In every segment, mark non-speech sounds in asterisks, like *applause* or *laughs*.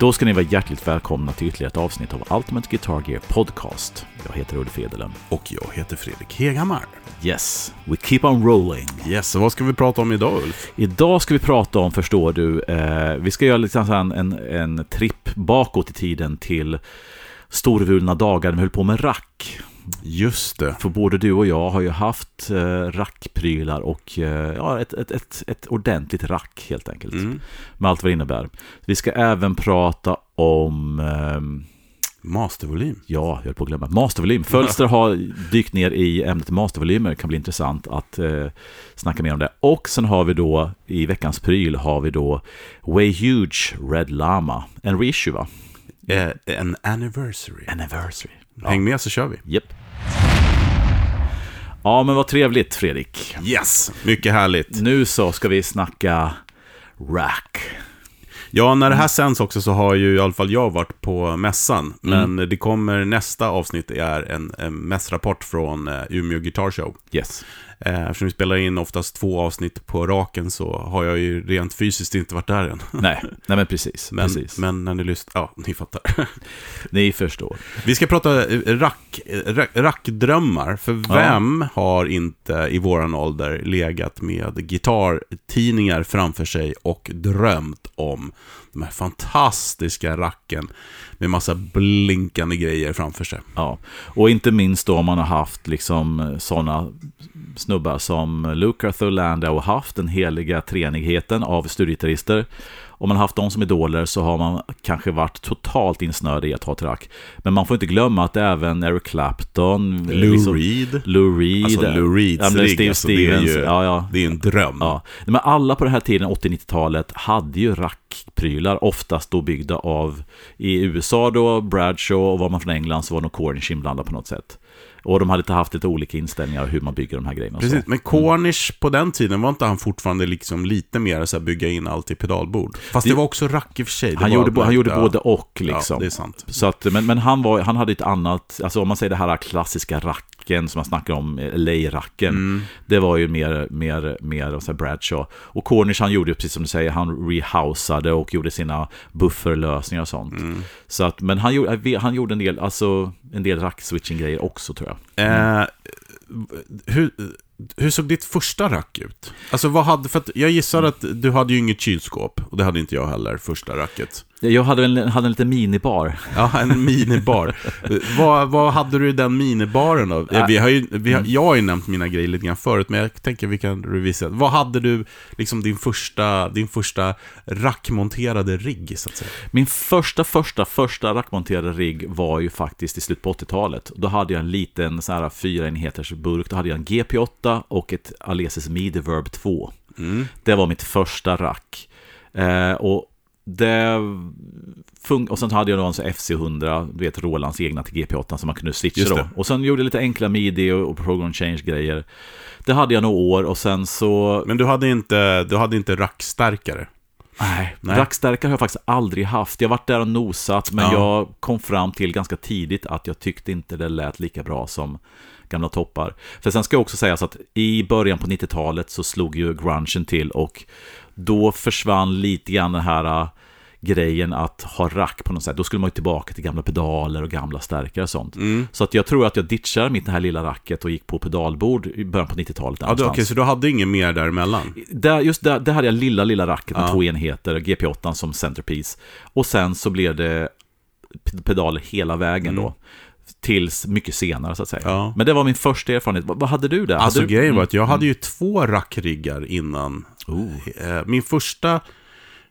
Då ska ni vara hjärtligt välkomna till ytterligare ett avsnitt av Ultimate Guitar Gear Podcast. Jag heter Ulf Edelen. Och jag heter Fredrik Heghammar. Yes, we keep on rolling. Yes, så vad ska vi prata om idag Ulf? Idag ska vi prata om, förstår du, eh, vi ska göra lite en, en, en tripp bakåt i tiden till storvulna dagar när vi höll på med rack. Just det. För både du och jag har ju haft eh, rackprylar och eh, ja, ett, ett, ett, ett ordentligt rack helt enkelt. Mm. Med allt vad det innebär. Vi ska även prata om ehm, Mastervolym. Ja, jag höll på att glömma. Mastervolym. Fölster har dykt ner i ämnet mastervolymer. Det kan bli intressant att eh, snacka mer om det. Och sen har vi då i veckans pryl har vi då Way Huge Red Lama. En reissue va? Eh, en anniversary. Anniversary. Häng med så kör vi. Japp. Ja, men vad trevligt Fredrik. Yes, mycket härligt. Nu så ska vi snacka rack. Ja, när det här sänds också så har ju i alla fall jag varit på mässan. Mm. Men det kommer nästa avsnitt är en, en mässrapport från eh, Umeå Guitar Show. Yes. Eh, Eftersom vi spelar in oftast två avsnitt på raken så har jag ju rent fysiskt inte varit där än. Nej, nej men precis. Men, precis. men när ni lyssnar, ja, ni fattar. *laughs* Ni förstår. Vi ska prata eh, rack, eh, rack, rackdrömmar. För vem har inte i våran ålder legat med gitarrtidningar framför sig och drömt om de här fantastiska racken med massa blinkande grejer framför sig. Ja, och inte minst då om man har haft liksom sådana snubbar som Luke Arthur Landau och haft den heliga treenigheten av studiegitarrister. Om man haft dem som idoler så har man kanske varit totalt insnöad i att ha ett rack. Men man får inte glömma att även Eric Clapton, Lou liksom- Reed. Lou Reed, Alltså Lou Reeds ja, Steve alltså, det är Stevens, ju ja, ja. det är en dröm. Ja, men alla på den här tiden, 80-90-talet, hade ju rackprylar, oftast då byggda av, i USA då, Bradshaw, och var man från England så var nog Cornish inblandad på något sätt. Och de hade haft lite olika inställningar hur man bygger de här grejerna. Precis, men Cornish på den tiden, var inte han fortfarande liksom lite mer så här bygga in allt i pedalbord? Fast det, Det- var också rack i och för sig. Han gjorde, han gjorde både och liksom. Ja, det är sant. Så att, men men han, var, han hade ett annat, alltså om man säger det här klassiska racken som man snackar om, LA-racken. Mm. Det var ju mer, mer, mer så här Bradshaw. Och Cornish han gjorde precis som du säger, han rehousade och gjorde sina bufferlösningar och sånt. Mm. Så att, men han gjorde, han gjorde en del, alltså en del rack-switching-grejer också tror jag. Eh, hur, hur såg ditt första rack ut? Alltså vad hade, för jag gissar att du hade ju inget kylskåp, och det hade inte jag heller, första racket. Jag hade en, hade en liten minibar. Ja, en minibar. vad, vad hade du i den minibaren då? Eh, Vi har ju, vi har, jag har ju nämnt mina grejer lite grann förut, men jag tänker vi kan revisa. Vad hade du, liksom din första, din första rackmonterade rigg, så att säga? Min första, första, första rackmonterade rigg var ju faktiskt i slutet på 80-talet. Då hade jag en liten så här fyra enheters burk. Då hade jag en GP8 och ett Alesis Midi Verb 2. Mm. Det var mitt första rack. Eh, och det och sen hade jag då sån FC100, du vet Rolands egna till GP8 som man kunde switcha då. Och sen gjorde jag lite enkla midi och, och program change grejer. Det hade jag några år och sen så... Men du hade inte, du hade inte rackstärkare? Nej, Nej. rackstärkare har jag faktiskt aldrig haft. Jag har varit där och nosat, men Ja. jag kom fram till ganska tidigt att jag tyckte inte det lät lika bra som gamla toppar. För sen ska jag också säga så att i början på 90-talet så slog ju grungen till och då försvann lite grann den här äh, grejen att ha rack på något sätt. Då skulle man ju tillbaka till gamla pedaler och gamla stärkare och sånt. Mm. Så att jag tror att jag ditchade mitt det här lilla racket och gick på pedalbord i början på 90-talet. där Ja, okej, så du hade inget mer däremellan? Där, just där, där hade jag lilla, lilla racket med Ja. två enheter, GP8 som centerpiece. Och sen så blev det pedaler hela vägen då. Tills mycket senare så att säga. Mm. Ja. Men det var min första erfarenhet. Vad, hade du där? Alltså hade du... grejen var att jag hade ju två rackriggar innan. Oh. Min första,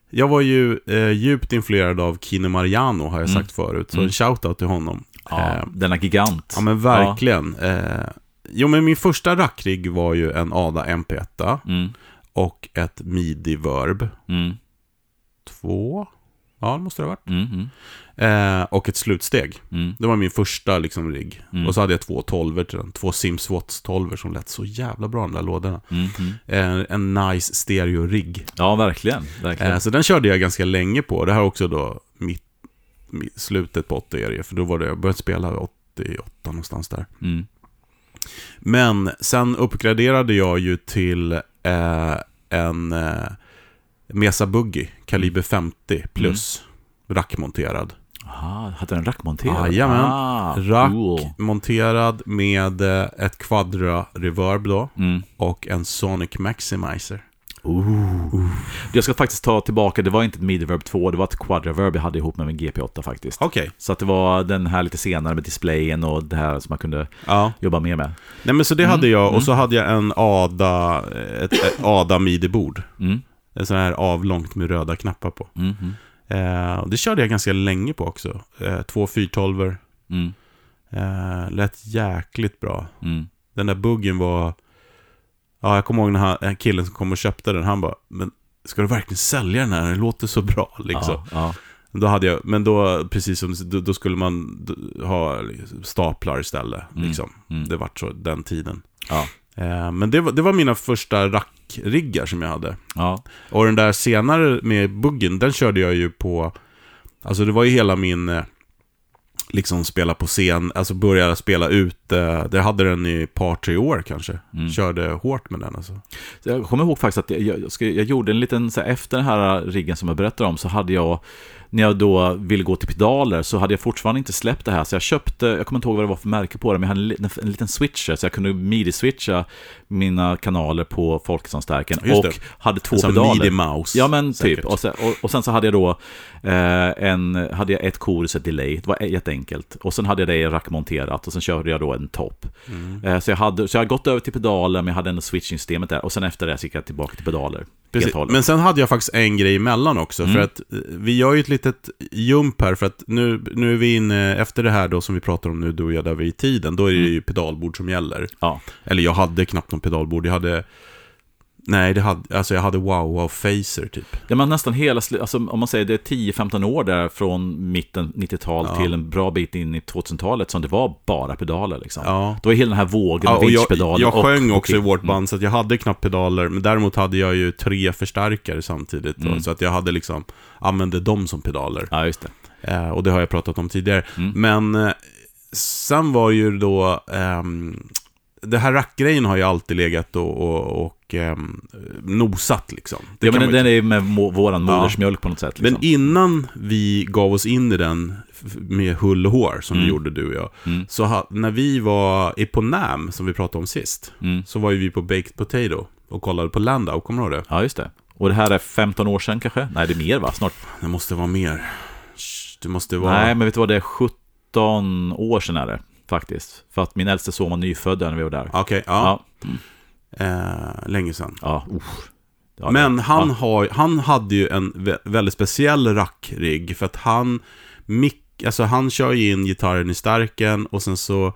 jag var ju eh, djupt influerad av Kine Mariano har jag sagt förut. Så en shoutout till honom. Mm. Ja, Eh, denna gigant. Ja men verkligen. Eh, jo men min första rackrigg var ju en Ada MP1 Ja. Mm, och ett Midi Verb mm, 2. Ja, det måste det ha varit. mm, mm, Eh, och ett slutsteg. mm. Det var min första liksom rigg. Mm. Och så hade jag två 12 till den. Två Sims Watts 12 som lät så jävla bra de där lådorna. Mm, mm. Eh, en nice stereo-rigg. Ja, verkligen. verkligen. Eh, så den körde jag ganska länge på. Det här är också då mitt, mitt, slutet på 80 är det För då var det, jag började spela 88 någonstans där. Men sen uppgraderade jag ju till eh, en eh, Mesa Buggy, kaliber 50 plus. rackmonterad. Aha, hade den rackmonterad? Jajamän. Ah, Rack cool. med eh, ett quadra reverb då. Mm. Och en Sonic Maximizer. Jag ska faktiskt ta tillbaka, det var inte ett midi-verb 2, det var ett quad-reverb jag hade ihop med min GP8 faktiskt. Okej. Så att det var den här lite senare med displayen och det här som man kunde Ja. jobba mer med. Nej men så det Mm. hade jag och så hade jag en ADA, ett, ett ADA midi-bord. Mm. En sån här avlångt med röda knappar på. Mm. Mm. Eh, det körde jag ganska länge på också. Eh, två 412 Mm. eh, Lät jäkligt bra. Mm. Den där buggen var... Ja, jag kommer ihåg när han, killen som kom och köpte den, han bara, men ska du verkligen sälja den här? Den låter så bra liksom. Ja, ja. Då hade jag, men då, precis som då, då skulle man ha staplar istället. Mm. Liksom. Mm. Det var så den tiden. Ja. Eh, men det var, det var mina första rackriggar som jag hade. Ja. Och den där senare med buggen, den körde jag ju på... Alltså det var ju hela min... eh, Liksom spela på scen, alltså börja spela ut. eh, Det hade den i ett par, tre år kanske. Mm. Körde hårt med den alltså. Så Jag kommer ihåg faktiskt att jag, jag, jag gjorde en liten, så här, efter den här riggen som jag berättade om, så hade jag, när jag då ville gå till pedaler, så hade jag fortfarande inte släppt det här. Så jag köpte, jag kommer inte ihåg vad det var för märke på det, men jag hade en, liten- en liten switcher, så jag kunde midi-switcha mina kanaler på Folketsson-stärken Just och hade två Som pedaler. midi-mouse. Ja men säkert. typ, och sen, och, och sen så hade jag då eh, en, hade jag ett chorus, ett delay, det var jätteenkelt. Och sen hade jag det rackmonterat och sen körde jag då en topp. Mm. Eh, så, jag hade, så jag hade gått över till pedaler, men jag hade ändå switching-systemet där. Och sen efter det så gick jag tillbaka till pedaler. Precis. Men sen hade jag faktiskt en grej emellan också. Mm. För att eh, vi gör ju ett litet jump här. För att nu, nu är vi inne, efter det här då som vi pratar om nu, du och jag, där vi är i tiden. Då är det ju pedalbord som gäller. Ja, Eller jag hade knappt någon pedalbord. Jag hade... Nej, det hade, alltså jag hade wow wow facer typ. det var nästan hela, alltså, om man säger det är 10-15 år där från mitten 90-tal Ja. till en bra bit in i 2000-talet som det var bara pedaler liksom. Ja. Då var hela den här vågen Ja, och jag, vinschpedaler jag och- sjöng och också i kick. vårt Mm. band, så att jag hade knappt pedaler. Men däremot hade jag ju tre förstärkare samtidigt. då, Mm. Så att jag hade liksom, använde dem som pedaler. Ja, just det. Eh, och det har jag pratat om tidigare. Mm. Men eh, sen var ju då... ehm, det här rackgrejen har ju alltid legat och, och, och ehm, nosat liksom. Det ja, men man ju den är ju med må- våran Ja. modersmjölk på något sätt. Liksom. Men innan vi gav oss in i den med hull och hår, som Mm. vi gjorde du och jag, Mm. så ha, när vi var i på NAM, som vi pratade om sist, Mm. så var ju vi på Baked Potato och kollade på Landau, kommer du ihåg det? Ja, just det. Och det här är 15 år sedan kanske? Nej, det är mer va? Snart. Det måste vara mer. Det måste vara... Nej, men vet du vad? Det är 17 år sedan är det. Faktiskt. För att min äldste son var nyfödd när vi var där. Okej, ja. Ja. Eh, länge sedan. Ja, usch. Ja, Men han, ja. har, han hade ju en vä- väldigt speciell rackrigg för att han, mick, alltså han kör ju in gitarren i stärken och sen så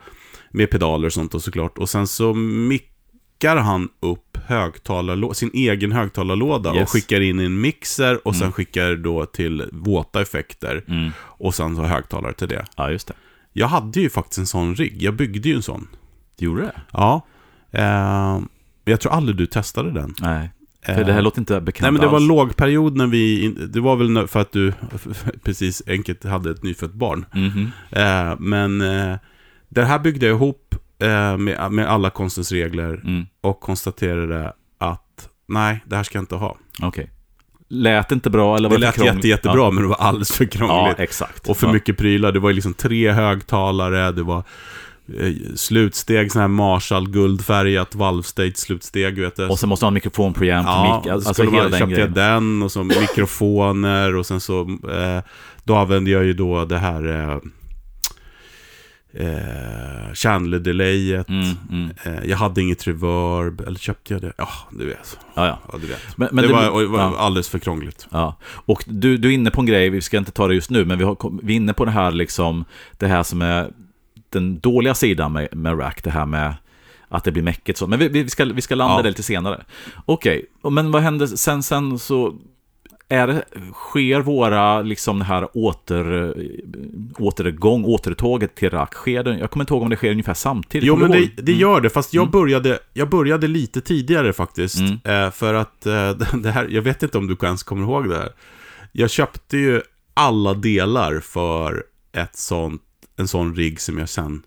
med pedaler och sånt och såklart. Och sen så mickar han upp högtalarlå- sin egen högtalarlåda Yes. och skickar in i en mixer och sen Mm. skickar då till våta effekter Mm. och sen så högtalare till det. Ja, just det. Jag hade ju faktiskt en sån rigg, jag byggde ju en sån. Du gjorde det? Ja. Eh, jag tror aldrig du testade den. Nej. För Eh, det här låter inte bekant Nej men det var alls. lågperiod när vi, det var väl för att du *laughs* precis enkelt hade ett nyfött barn. Mhm. Eh, men eh, det här byggde jag ihop eh, med, med alla konstens regler Mm. och konstaterade att nej, det här ska jag inte ha. Okej. Lät inte bra eller var Det det lät krångligt? jätte, jättebra men det var alldeles för Ja, krångligt. ja exakt. och för ja. mycket prylar. Det var liksom tre högtalare, det var eh, slutsteg, sån här Marshall guldfärgat valvstage slutsteg, vet du. Och så måste man ha en mikrofon preamp, Ja, så alltså skulle man, köpte jag den och så mikrofoner och sen så eh, Då använde jag ju då det här eh, eh, Chandler-delayet Mm, mm. eh, Jag hade inget reverb, eller köpte jag det? Ja, du vet. Ja, ja. Ja, du vet. Men, men det, var, det var ja. alldeles för krångligt. Ja, och du, du är inne på en grej, vi ska inte ta det just nu, men vi, har, vi är inne på det här liksom, det här som är den dåliga sidan med, med Rack, det här med att det blir mäckigt så. Men vi, vi, ska, vi ska landa Ja. det lite senare. Okej, och men vad händer sen, sen så är det, sker våra, liksom det här åter, återgång, återtåget till Rack, sker det, jag kommer inte ihåg om det sker ungefär samtidigt. Jo, men det, det Mm. gör det. Fast jag, Mm. började, jag började lite tidigare faktiskt. Mm. Eh, för att eh, *laughs* det här, jag vet inte om du ens kommer ihåg det här. Jag köpte ju alla delar för ett sånt, en sån rigg som jag sen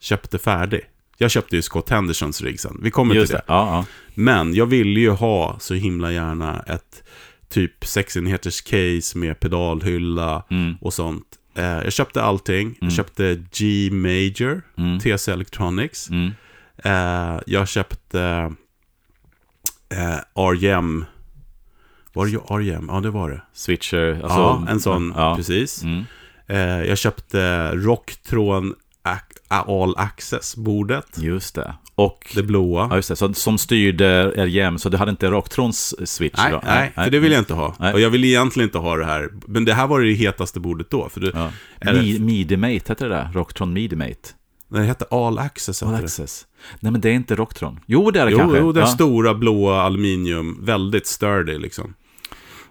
köpte färdig. Jag köpte ju Scott Hendersons rigg sen. Vi kommer Just till det, det. ja, ja. Men jag ville ju ha så himla gärna ett typ 6 enheters case med pedalhylla Mm. och sånt. Eh, jag köpte allting. Jag köpte G Major, Mm. TC Electronics. Mm. Eh, jag köpte eh, REM. Var det ju REM? Ja, det var det. Switcher, alltså, ja, en sån, ja. precis. Eh, jag köpte Rocktron All Access-bordet. Just det. Och, Det blåa. ja just det, så, som styrde RJM, så du hade inte Rocktrons switch? Nej, då? nej, för det vill jag inte ha. Nej. Och jag vill egentligen inte ha det här. Men det här var det hetaste bordet då. För det, Ja. Mi- Midimate, hette det där? Rocktron Midimate? det hette All Access. All det. Access. Nej, men det är inte Rocktron. Jo, det är det Jo, kanske. jo, det är ja. stora blåa aluminium, väldigt sturdy liksom.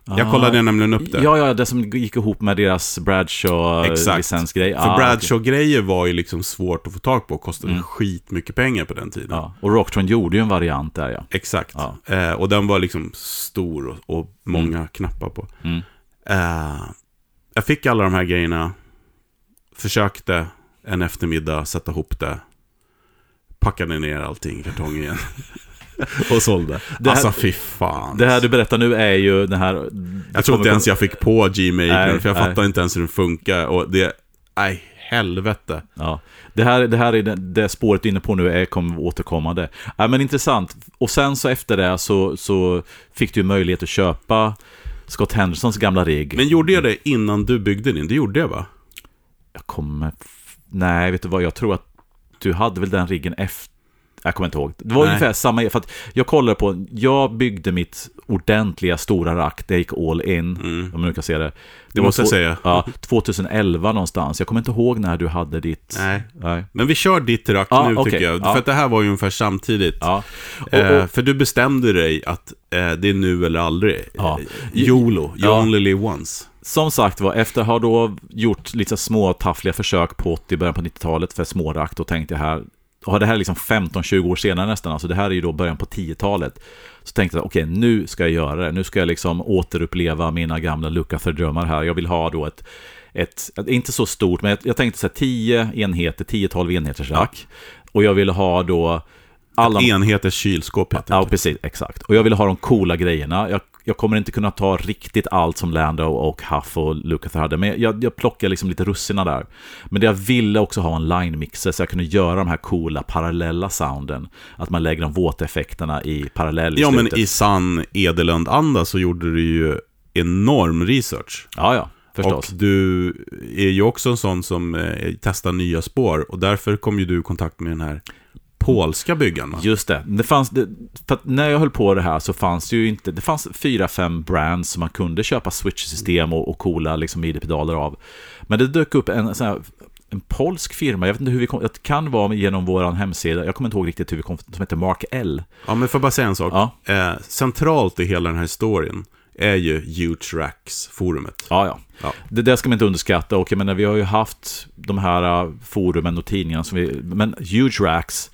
Jag Ah. kollade nämligen upp det. Ja, ja, det som gick ihop med deras. Bradshaw-licensgrej. För Bradshaw-grejer var ju liksom svårt att få tag på och kostade skitmycket pengar på den tiden. Mm. Ja, och Rocktron gjorde ju en variant där, ja. Exakt. Ja. Eh, och den var liksom stor och, och många knappar på. Mm. Eh, jag fick alla de här grejerna. Försökte en eftermiddag sätta ihop det. Packade ner allting i kartong igen. *laughs* *laughs* och sålde. Det här- alltså fy fan. Det här du berättar nu är ju den här... jag tror inte ens jag fick på Gmail, Nej, för jag nej. fattar inte ens hur den funkar. Och det, nej, helvete. Ja, det här, det här är det, det spåret du är inne på nu är kommer återkommande. Ja, men intressant. Och sen så efter det så, så fick du möjlighet att köpa Scott Hendersons gamla rigg. Men gjorde jag det innan du byggde din? Det gjorde jag va? Jag kommer... Nej, vet du vad? Jag tror att du hade väl den riggen efter... Jag kommer inte ihåg. Det var Nej. ungefär samma... För att jag kollade på... Jag byggde mitt ordentliga stora rack. Det gick all in. Om man kan se det. Det var måste jag säga. Ja, 2011 någonstans. Jag kommer inte ihåg när du hade ditt... Nej. Nej. Men vi kör ditt rack Ja, nu okej. tycker jag. Ja. För att det här var ju ungefär samtidigt. Ja. Och, Eh, och, för du bestämde dig att eh, det är nu eller aldrig. Ja. Eh, YOLO, you only live once. Som sagt var, efter att ha då gjort lite små taffliga försök på 80 början på 90-talet för smårakt, då tänkte jag här, och det här är liksom 15-20 år senare nästan, alltså det här är ju då början på 10-talet. Så tänkte jag, okej, nu ska jag göra det. Nu ska jag liksom återuppleva mina gamla Lukather-drömmar här. Jag vill ha då ett, ett, inte så stort, men jag, jag tänkte så här 10 enheter, 10-12 enheters rack. Och jag ville ha då alla... Enheters kylskåp heter Ja, det. precis. Exakt. Och jag ville ha de coola grejerna. Jag, jag kommer inte kunna ta riktigt allt som Lando och Huff och Lukather hade, men jag, jag plockar liksom lite russina där. Men det jag ville också ha en line-mixer, så jag kunde göra de här coola parallella sounden. Att man lägger de våta effekterna i parallell i Ja, men slutet. i sann Edelund-anda så gjorde du ju enorm research. Ja, ja. Förstås. Och du är ju också en sån som eh, testar nya spår. Och därför kom ju du i kontakt med den här polska byggaren. va? Just det. det, fanns, det när jag höll på det här så fanns det ju inte, det fanns fyra, fem brands som man kunde köpa switch-system och, och coola liksom midi-pedaler av. Men det dök upp en sån här, en polsk firma, jag vet inte hur vi kom, det kan vara genom vår hemsida, jag kommer inte ihåg riktigt hur vi kom, som heter Mark L. Ja, men får jag bara säga en sak? Ja. Eh, centralt i hela den här storyn är ju Huge Racks-forumet. Ja, ja. Ja. Det där ska man inte underskatta. Och jag menar, vi har ju haft de här uh, forumen och tidningarna som vi... Men Huge Racks,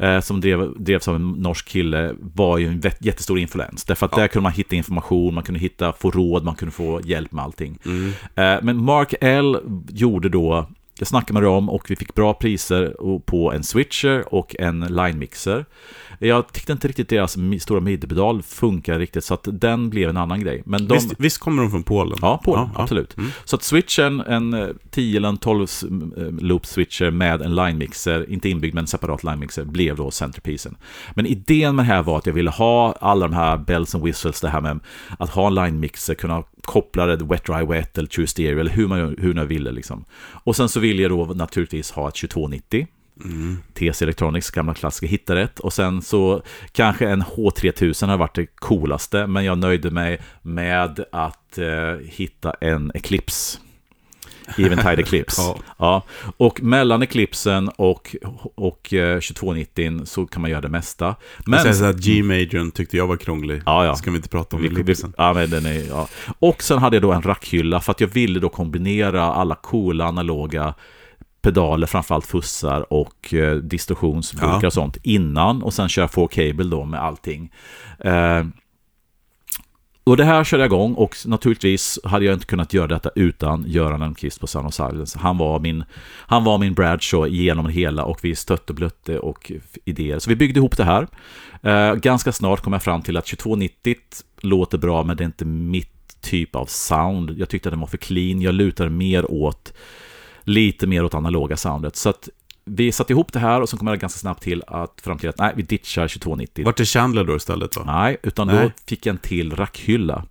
eh, som drev, drevs av en norsk kille, var ju en jättestor influens. Därför att där kunde man hitta information, man kunde hitta, få råd, man kunde få hjälp med allting. Eh, men Mark L gjorde då... Jag snackade med dem och vi fick bra priser på en switcher och en line mixer. Jag tyckte inte riktigt deras stora midi-pedal funkar riktigt, så att den blev en annan grej. Men de... Visst, visst kommer de från Polen? Ja, Polen, Ja, ja. absolut. Så att switchen, en eh, 10 eller en 12 loop switcher med en line mixer, inte inbyggd men en separat line mixer, blev då centerpiecen. Men idén med det här var att jag ville ha alla de här bells and whistles, det här med att ha en line mixer, kunna koppla det wet dry wet eller true stereo eller hur man hur man ville liksom. Och sen så ville jag då naturligtvis ha ett 2290. TC Electronics gamla klassiska hittarätt och sen så kanske en H3000 har varit det coolaste men jag nöjde mig med att eh, hitta en Eclipse Eventide Eclipse. *laughs* Ja. ja. Och mellan Eclipsen och, och eh, 2290 så kan man göra det mesta. Men... Men, Så att G-majorn tyckte jag var krånglig. Ja, ja. Ska vi inte prata om vi, ja, men den är, ja. Och sen hade jag då en rackhylla för att jag ville då kombinera alla coola analoga pedaler, framförallt fussar och eh, distorsionsburkar Ja. och sånt innan och sen köra 4 cable då med allting. Eh, och det här körde jag igång och naturligtvis hade jag inte kunnat göra detta utan Göran Lundqvist på Sound of Silence. Han var min, han var min Bradshaw genom det hela och vi stötte och blötte och idéer. Så vi byggde ihop det här. Eh, ganska snart kom jag fram till att 2290 låter bra men det är inte mitt typ av sound. Jag tyckte att den var för clean. Jag lutar mer åt lite mer åt analoga soundet. Så att vi satte ihop det här och så kom jag ganska snabbt till att fram till att nej, vi ditchar 2290. Vart är Chandler då istället då? Nej, utan Nej. då fick jag en till rackhylla.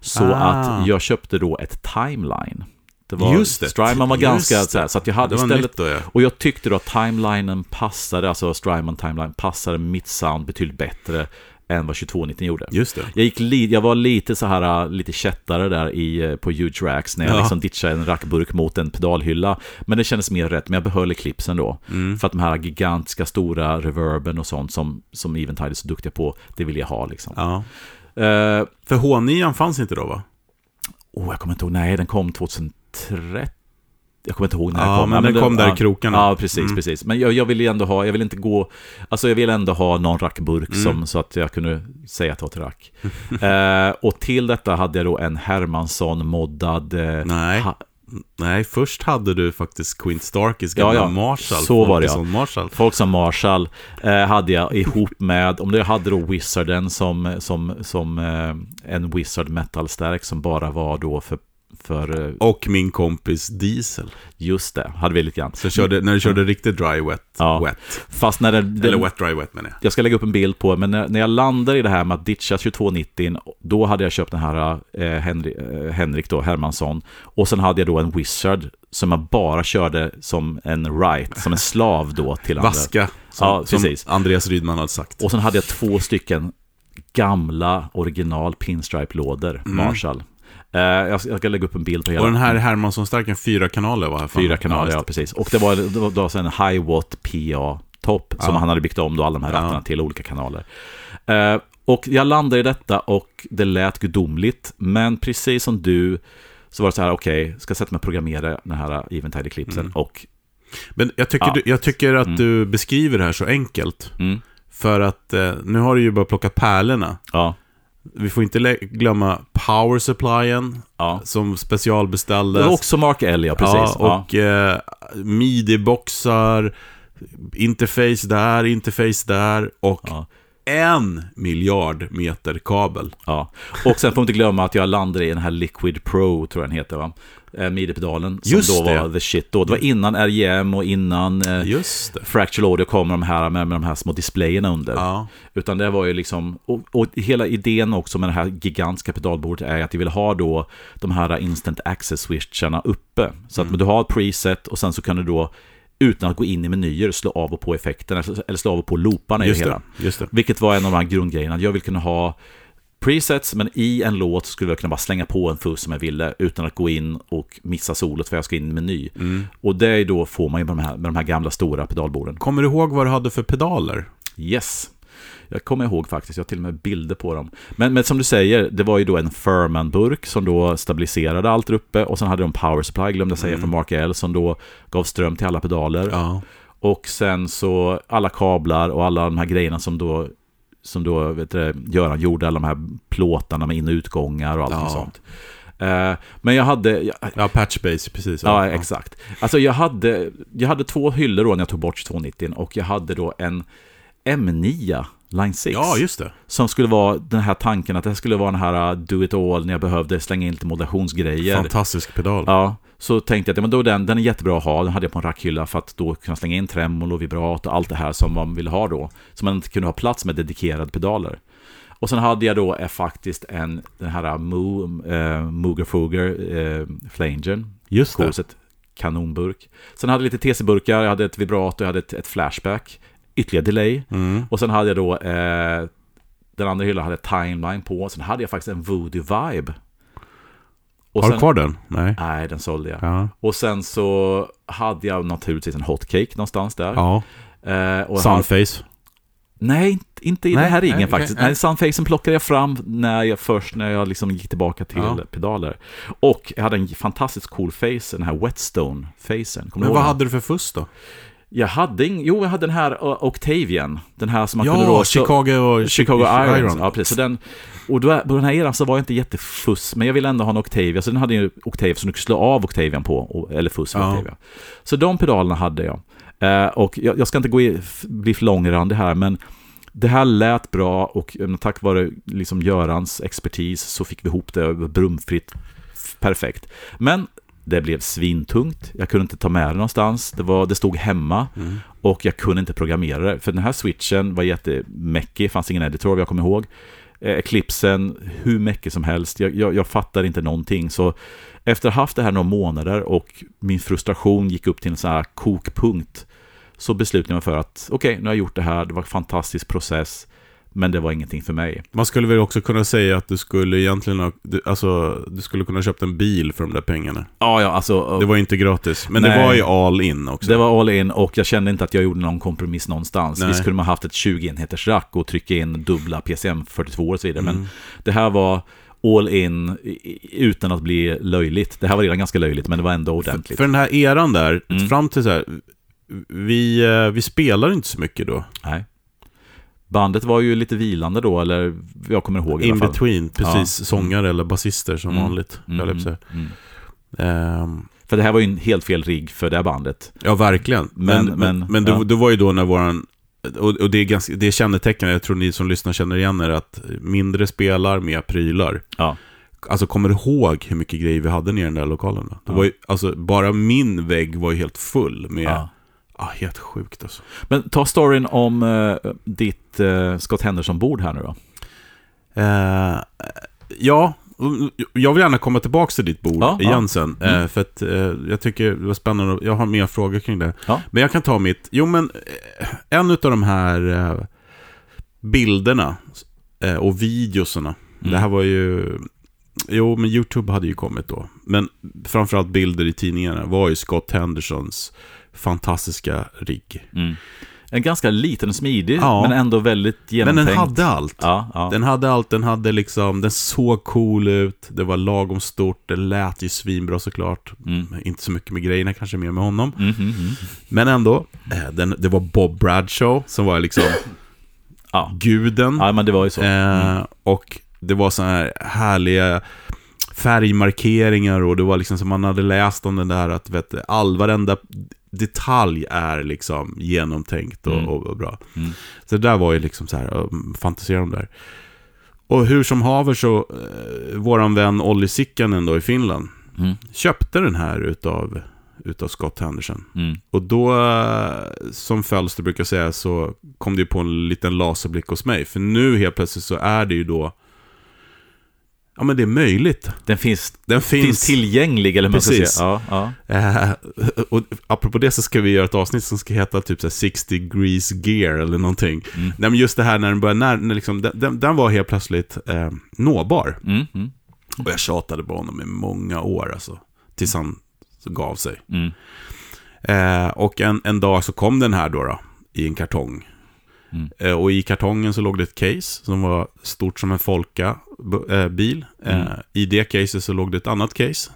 Så Ah. att jag köpte då ett timeline. Det var, Just det. Strymon var ganska så här, så att jag hade istället... då ja. Och jag tyckte då att timelinen passade, alltså Strymon timeline passade mitt sound betydligt bättre än vad 2290 gjorde. Just det. Jag, gick li, jag var lite så här, lite kättare där i, eh, på huge racks när jag Ja. liksom ditchade en rackburk mot en pedalhylla. Men det kändes mer rätt, men jag behöll Eclipsen då. Mm. För att de här gigantiska stora reverben och sånt som, som Eventide är så duktiga på, det vill jag ha liksom. Ja. Eh, För H9 fanns inte då va? oh, jag kommer inte ihåg, nej den kom 2013. Jag kommer inte ihåg när Ja, den kom. men den det- kom där i ja, krokarna. Ja, precis, Mm. precis. Men jag, jag vill ändå ha, jag vill inte gå, alltså jag vill ändå ha någon rackburk Mm. som, så att jag kunde säga att det var till rack. *laughs* eh, och till detta hade jag då en Hermansson moddad eh, Nej. ha, Nej, först hade du faktiskt Quint Starkis gamla Ja, ja. Marshall. Så var det, ja. Marshall. Folk som Marshall eh, hade jag ihop med, om det jag hade då Wizarden som, som, som eh, en Wizard Metal-stärk som bara var då för, för eh, Och min kompis Diesel. just det, hade vi lite grann. Så körde, när du körde riktigt dry wet, Ja. wet. Fast när det, det, Eller wet dry wet menar jag. jag ska lägga upp en bild på, men när, när jag landar i det här med att ditcha 2290, då hade jag köpt den här eh, Henry, eh, Henrik då, Hermansson. Och sen hade jag då en Wizard som jag bara körde som en right, som en slav då till andra. Vaska, som, Ja, som precis. Andreas Rydman hade sagt. Och sen hade jag två stycken gamla original pinstripe-lådor, Marshall. Eh, jag, ska, ska lägga upp en bild på hela. Och den här Hermansson-starken, fyra kanaler var här för Fyra kanaler, ja precis. Och det var, det var, det var en high-watt PA-topp som Ja. han hade byggt om då alla de här Ja. rattarna till olika kanaler. Eh, och jag landade i detta och det lät gudomligt, men precis som du så var det så här, okej, ska jag sätta mig och programmera den här Eventide Eclipsen Mm. och Men jag tycker, Ja. du, jag tycker att Mm. du beskriver det här så enkelt. mm, För att eh, nu har du ju bara plockat pärlorna. ja, Vi får inte glömma power supplyen ja. som specialbeställdes. också Mark L, ja precis. Ja, och eh, midi-boxar, interface där, interface där och. En miljard meter kabel. Ja, och sen får man inte glömma att jag landade i den här Liquid Pro, tror jag den heter va? Eh, Midi-pedalen, som Just då det. var the shit då. Det var innan RGM och innan eh, Just det. Fractal Audio kom de här, med, med de här små displayerna under. Ja, Utan det var ju liksom, och, och hela idén också med det här gigantiska pedalbordet är att jag vill ha då de här instant access-switcharna uppe. Så att du har ett preset och sen så kan du då utan att gå in i menyer slå av och på effekten eller slå av och på looparna i det just hela. Just det. Vilket var en av de här grundgrejerna. Jag vill kunna ha presets, men i en låt skulle jag kunna bara slänga på en fuss som jag ville utan att gå in och missa solot för jag ska in i en meny. Mm. Och det är då får man ju med de här, med de här gamla stora pedalborden. Kommer du ihåg vad du hade för pedaler? Yes. Jag kommer ihåg faktiskt, jag har till och med bilder på dem. Men, men som du säger, det var ju då en Furman-burk som då stabiliserade allt där uppe och sen hade de Power Supply, glömde jag säga, från Mark L som då gav ström till alla pedaler. Ja. Och sen så alla kablar och alla de här grejerna som då som då vet du, Göran gjorde, alla de här plåtarna med in och utgångar och allt Ja. sånt. Eh, men jag hade, jag, Ja, patchbase, precis. ja exakt. Alltså jag hade, jag hade två hyllor då när jag tog bort 290 och jag hade då en M9 Line 6. Ja, just det. Som skulle vara den här tanken att det skulle vara den här uh, do it all när jag behövde slänga in lite modulationsgrejer. Fantastisk pedal. Ja, så tänkte jag att ja, men då den, den är jättebra att ha. Den hade jag på en rackhylla för att då kunna slänga in tremolo, vibrat och allt det här som man ville ha då. Så man inte kunde ha plats med dedikerade pedaler. Och sen hade jag då eh, faktiskt en, den här Mo, eh, Mooger Fooger eh, Flangern. Just det. Korset, kanonburk. Sen hade jag lite TC-burkar, jag hade ett vibrato, jag hade ett, ett flashback. Ytterligare delay. Mm. Och sen hade jag då eh, den andra hyllan hade timeline på. Sen hade jag faktiskt en Voodoo Vibe. Och Har du sen- kvar den? Nej. Nej, den sålde jag. Ja. Och sen så hade jag naturligtvis en hotcake någonstans där. ja. Eh, hade, Sunface. nej, inte- i Nej, den här ringen nej, faktiskt. nej. Nej, Sunfacen plockade jag fram när jag, först när jag liksom gick tillbaka till Ja. pedaler. Och jag hade en fantastiskt cool face, den här Whetstone-facen. Men vad den? hade du för fuss då? Jag hade ing- jo, jag hade den här uh, Octavian. Den här som man kunde Ja, då... Chicago och Chicago Irons. Ja, precis. Så den, Och då, på den här eran så var jag inte jättefuss, men jag ville ändå ha en Octavia, så den hade ju Octavia som du kunde slå av Octavian på, eller fuss med Ja. Octavia. Så de pedalerna hade jag. Eh, och jag, jag ska inte gå i, bli för långrandig här, men det här lät bra och eh, tack vare liksom Görans expertis så fick vi ihop det brumfritt perfekt. Men det blev svintungt, jag kunde inte ta med det någonstans, det, var, det stod hemma Mm. och jag kunde inte programmera det. För den här switchen var jättemäckig, fanns ingen editor vad jag kommer ihåg. Eh, Eclipsen, hur mycket som helst, jag, jag, jag fattar inte någonting. Så efter att ha haft det här några månader och min frustration gick upp till en sån här kokpunkt så beslutade jag mig för att okej, nu har jag gjort det här, det var en fantastisk process, men det var ingenting för mig. Man skulle väl också kunna säga att du skulle egentligen ha, du, alltså, du skulle kunna ha köpt en bil för de där pengarna. Ja, ja, alltså... Det var inte gratis, men det Nej. var ju all in också. Det var all in och jag kände inte att jag gjorde någon kompromiss någonstans. Nej. Visst skulle man haft ett 20 enheters rack och trycka in dubbla PCM 42 och så vidare. Mm. Men det här var all in utan att bli löjligt. Det här var redan ganska löjligt, men det var ändå ordentligt. För den här eran där, Mm. fram till så här, vi, eh, vi spelar inte så mycket då. Nej. Bandet var ju lite vilande då, eller jag kommer ihåg i In alla fall. between, precis. Ja. sångare eller basister som Mm. vanligt. Mm, jag mm. Ehm, För det här var ju en helt fel rigg för det här bandet. ja, verkligen. Men, Men- men, men, ja. det var ju då när våran... Och, och det är ganska, det är kännetecken, jag tror ni som lyssnar känner igen er, att mindre spelar, mer prylar. Ja. Alltså kommer du ihåg hur mycket grejer vi hade nere i den där lokalen? Då? Det Ja. var ju, alltså, bara min vägg var ju helt full med... ja. Ah, helt sjukt alltså. Men ta storyn om eh, ditt uh, Scott Henderson-bord här nu då. Eh, ja, jag vill gärna komma tillbaka till ditt bord Ja, igen ja. sen. Mm. Eh, för att eh, jag tycker det var spännande. Jag har mer frågor kring det. Ja. Men jag kan ta mitt. Jo, men eh, en av de här eh, bilderna eh, och videoserna. Mm. Det här var ju... Jo, men YouTube hade ju kommit då. Men framförallt bilder i tidningarna var ju Scott Hendersons fantastiska rigg. Mm. En ganska liten och smidig, Ja. men ändå väldigt Men genomtänkt. den hade allt. Ja, ja. Den hade allt, den hade liksom, den såg cool ut, det var lagom stort, det lät ju svinbra såklart. Mm. Inte så mycket med grejerna, kanske mer med honom. Mm, mm, mm. Men ändå, eh, den, det var Bob Bradshaw som var liksom guden. ja, men det var ju så. Mm. Eh, och det var sådana här härliga färgmarkeringar och det var liksom som man hade läst om den där att vet, all varenda detalj är liksom genomtänkt och, Mm. och, bra. Mm. Så det där var ju liksom så här, fantisera om där. Och hur som haver så, eh, våran vän Olli Sikkanen då i Finland, Mm. köpte den här utav, utav Scott Henderson. Mm. Och då, eh, som Fölster brukar säga, så kom det ju på en liten laserblick hos mig. För nu helt plötsligt så är det ju då, ja men det är möjligt. Den finns, Den finns, finns. tillgänglig, eller man ska säga. Ja, ja. Eh, och apropå det så ska vi göra ett avsnitt som ska heta typ så här 60 degrees gear eller någonting. Mm. Nej men just det här när den började, när, när liksom, den, den, var helt plötsligt eh, nåbar. Mm, mm, Och jag tjatade på honom i många år alltså. Tills han gav sig. mm. Eh, och en, en dag så kom den här då, då i en kartong. Mm. Eh, och i kartongen så låg det ett case som var stort som en Folka-bil. Eh, Mm. I det caset så låg det ett annat case.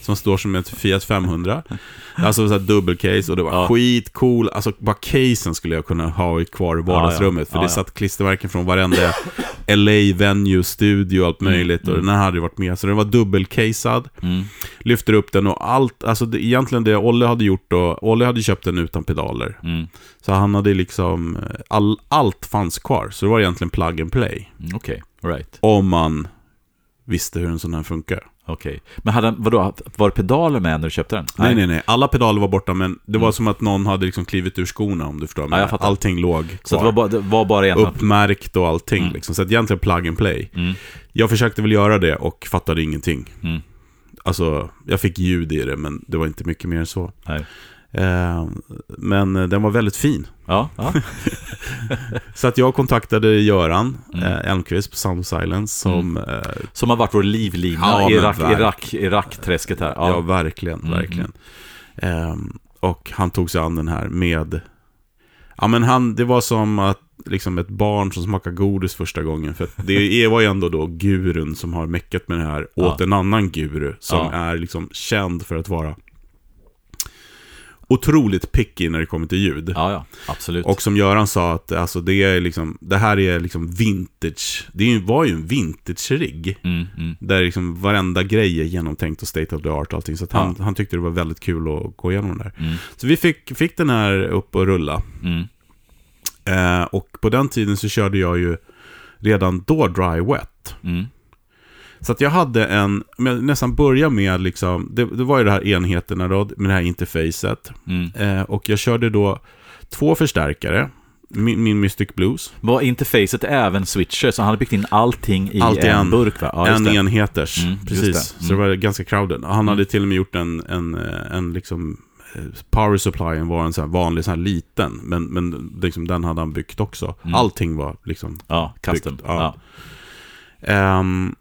Som står som ett Fiat 500. *laughs* Alltså så här dubbelcase och det var Ja. skitcool. Alltså bara casen skulle jag kunna ha kvar i vardagsrummet. För Ja, det ja. satt klistermärken från varenda *laughs* LA Venue, studio och allt Mm, möjligt. Och mm. den här hade ju varit med. Så den var dubbelcasead Mm. lyfter upp den och allt, alltså det, egentligen det Olle hade gjort då, Olle hade köpt den utan pedaler. Mm. Så han hade liksom, eh, all, allt fanns kvar. Så det var egentligen plug and play. Mm, Okej, right. Om man visste hur en sån här funkar. Okej. Men hade, vadå, var det pedaler med när du köpte den? Nej, nej, nej. Alla pedaler var borta, men det var Mm. som att någon hade liksom klivit ur skorna, om du förstår. Ja, jag fattar. Allting låg Så kvar. det var bara, det var bara en... Uppmärkt och allting. Mm. Liksom. Så att egentligen plug and play. Mm. Jag försökte väl göra det och fattade ingenting. Mm. Alltså, jag fick ljud i det, men det var inte mycket mer än så. Nej. Eh, men den var väldigt fin. Ja, ja. *laughs* Så att jag kontaktade Göran Mm. eh, Elmqvist på Sound of Silence som... Eh, Som har varit vår livlina Ja, i Irak, Irak, Irak-träsket här. ja. Ja. verkligen, Mm, verkligen. Och han tog sig an den här med... Ja, men han, det var som att liksom ett barn som smakar godis första gången. För det var ju ändå då gurun som har meckat med det här åt Ja. en annan guru som Ja. är liksom känd för att vara otroligt picky när det kommer till ljud. Ja, ja, absolut. Och som Göran sa, att alltså, det, är liksom, det här är liksom vintage. Det var ju en vintage-rigg. Mm, mm. Där liksom varenda grej är genomtänkt och state of the art och allting. Så han, han tyckte det var väldigt kul att gå igenom den där. Mm. Så vi fick, fick den här upp och rulla. Mm. Eh, och på den tiden så körde jag ju redan då dry wet. Mm. Så att jag hade en, om jag nästan börjar med liksom, det, det var ju det här enheterna då, med det här interfacet. Mm. Eh, och jag körde då två förstärkare, min, min Mystic Blues, Var interfacet även switcher, så han hade byggt in allting i Allt en, en- burk va? Ja, en det. enheters, Mm, precis. det. Så det var ganska crowded. Han hade till och med gjort en, en, eh, en liksom, eh, power supplyen var en sån här vanlig sån här liten, men, men liksom, den hade han byggt också. Mm. Allting var liksom Ja, custom. Byggt, ja. Ja. Ehm,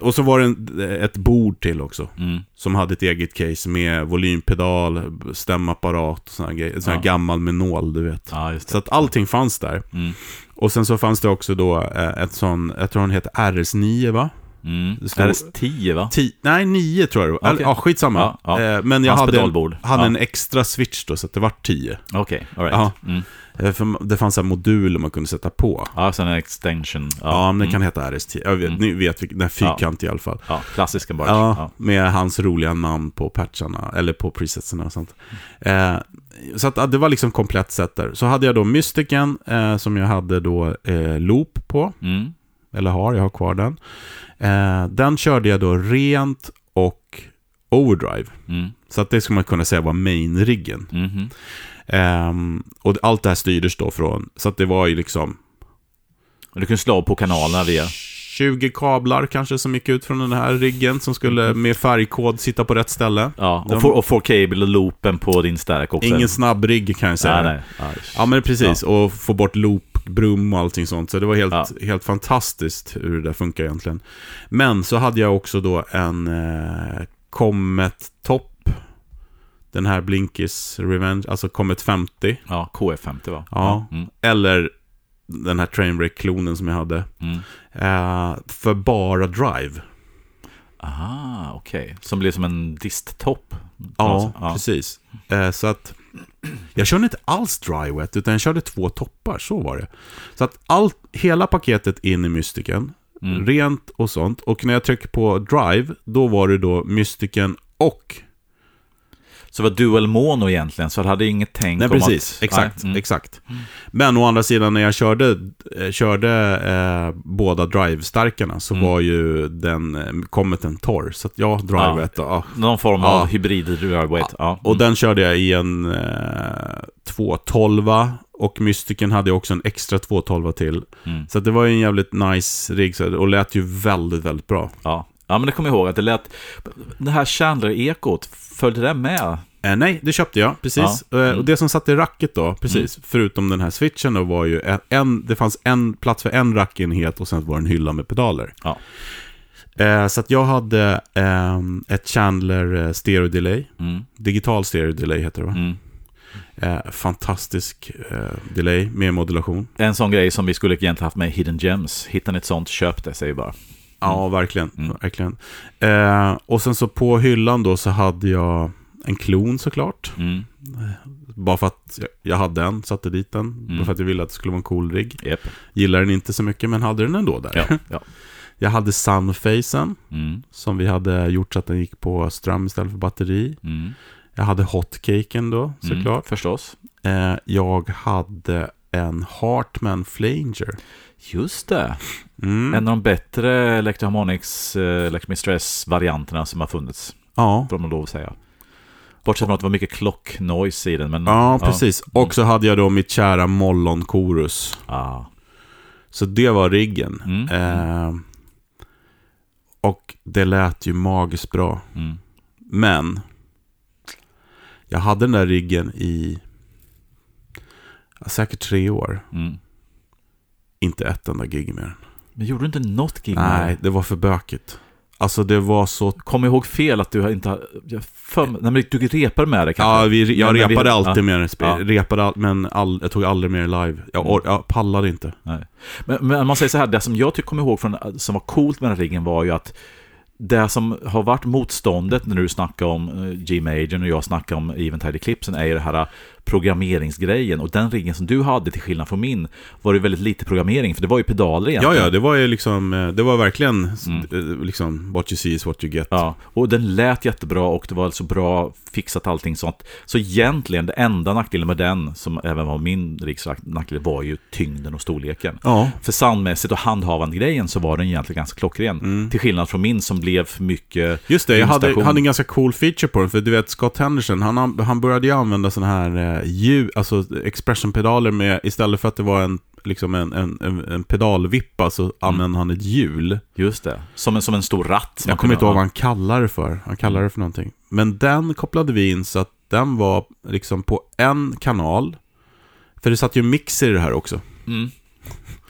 och så var det en, ett bord till också. Mm. Som hade ett eget case med volympedal, stämapparat och såna grejer. Sån här Ja. gammal med nål, du vet. ja. Så att allting fanns där. Mm. Och sen så fanns det också då eh, ett sån, jag tror den heter RS9 va? Mm. Står- RS10 va? Ti- nej, 9 tror jag det var. Ja, skitsamma. Ja. Eh, men jag Hans hade, en, hade en extra switch då, så att det var 10. Okej, alright. Ja. Mm. Eh, för det fanns en modul man kunde sätta på. Ja, sen en extension. Ja, men det Mm. kan heta RS10. Jag vet, Mm. Ni vet, den fyrkantig i alla fall. Ja, klassiska bara. Ja, Ja. med hans roliga namn på patcharna, eller på presetserna och sånt. Eh, så att ja, det var liksom komplett set där. Så hade jag då Mystiken, eh, som jag hade då eh, loop på, Mm. eller har, jag har kvar den. Eh, den körde jag då rent och overdrive. Mm. Så att det skulle man kunna säga var main-riggen. Ehm, och allt det här styrdes då från, så att det var ju liksom Och Du kunde slå på kanalerna via... 20 kablar kanske som gick ut från den här riggen som skulle med färgkod sitta på rätt ställe. Ja, De- och, får cable och loopen på din stack också. Ingen snabb rigg kan jag säga. Nej, nej. Ja, Ja men precis, och få bort loop, brum och allting sånt. Så det var helt, Ja. helt fantastiskt hur det där funkar egentligen. Men så hade jag också då en eh, Comet Top. Den här Blinkis Revenge, alltså Comet 50. ja KF50 va? Ja. Mm. Eller den här Trainwreck-klonen som jag hade. Mm. Eh, för bara drive. Aha, okej. Som blir som en disttopp. Ja, ja. precis. Eh, så att jag körde inte alls dry wet, utan jag körde två toppar, så var det. Så att allt, hela paketet in i mystiken, Mm. rent och sånt. Och när jag trycker på drive, då var det då mystiken och... Så var dual mono egentligen, så det hade inget tänk Nej, om precis. att... exakt, Nej, mm. exakt. Men å andra sidan, när jag körde, eh, körde eh, båda drive-starkarna så Mm. var ju den, eh, kommit en torr. Så att ja, drivet. Ja. Någon form Ja. av hybrid dragweight. Ja. Och den körde jag i en eh, 212 och Mystiken hade jag också en extra 212 till. Mm. Så det var ju en jävligt nice rigg och lät ju väldigt, väldigt bra. Ja. Ja, men det kommer jag ihåg att det lät... Det här Chandler-ekot, följde det med? Eh, nej, det köpte jag, precis. Ja. Mm. Eh, och det som satt i racket då, precis, förutom den här switchen då, var ju en, det fanns en plats för en rackenhet och sen var det en hylla med pedaler. Ja. Eh, så att jag hade ehm, ett Chandler eh, stereo delay, Mm. digital stereo delay heter det va? Mm. Eh, fantastisk eh, delay med modulation. En sån grej som vi skulle egentligen haft med Hidden Gems. Hittar ni ett sånt, köp det, säger bara. Ja, verkligen. Mm. verkligen. Eh, och sen så på hyllan då så hade jag en klon såklart. Mm. Bara för att jag- hade en, satte dit den. Mm. Bara för att jag ville att det skulle vara en cool rigg. Japp. Gillar den inte så mycket, men hade den ändå där. Ja, ja. *laughs* Jag hade sunfacen, Mm. som vi hade gjort så att den gick på ström istället för batteri. Mm. Jag hade hotcaken då, Mm. såklart. Förstås. Eh, jag hade en Hartman Flanger. Just det. Mm. En av de bättre Electroharmonics, eh, Electromistress-varianterna som har funnits. Ja. Får man lov att säga. Bortsett från att det var mycket klock noise i den. Men, Ja, precis. Och så hade jag då mitt kära Mollon Chorus. Ja. Så det var riggen. Mm. Eh, och det lät ju magiskt bra. Mm. Men jag hade den där riggen i ja, säkert tre år. Mm. Inte ett enda gig med den. Men gjorde du inte något gig med Nej, det? det var för bökigt. Alltså det var så... Kom ihåg fel att du inte jag För, nej, men du repar med det kanske? Ja, vi, jag Men- men vi- repade alltid med den. Spe- Ja. Repade all, men all, jag tog aldrig mer live. Jag, or, jag pallade inte. Nej. Men, men man säger så här, det som jag tycker kommer ihåg från, som var coolt med den här riggen var ju att det som har varit motståndet när du snackar om eh, G-Major och jag snackar om Eventide Eclipsen är ju det här programmeringsgrejen. Och den riggen som du hade, till skillnad från min, var det väldigt lite programmering, för det var ju pedaler egentligen. Ja, ja, det var ju liksom, eh, det var verkligen mm. liksom, what you see is what you get. Ja, och den lät jättebra och det var så bra fixat allting sånt. Så egentligen, det enda nackdelen med den, som även var min riggs nackdel, var ju tyngden och storleken. Ja. För soundmässigt och handhavande grejen så var den egentligen ganska klockren. Mm. Till skillnad från min som blev för mycket Just det, jag hade, hade en ganska cool feature på den, för du vet Scott Henderson, han, han började ju använda sådana här eh, ljud, alltså expression-pedaler med, istället för att det var en liksom en, en, en, en pedalvippa så mm. använde han ett hjul. Just det, som en, som en stor ratt. Jag kommer inte ihåg vad han kallar det för. Han kallar det för någonting. Men den kopplade vi in så att den var liksom på en kanal. För det satt ju mixer i det här också. Mm.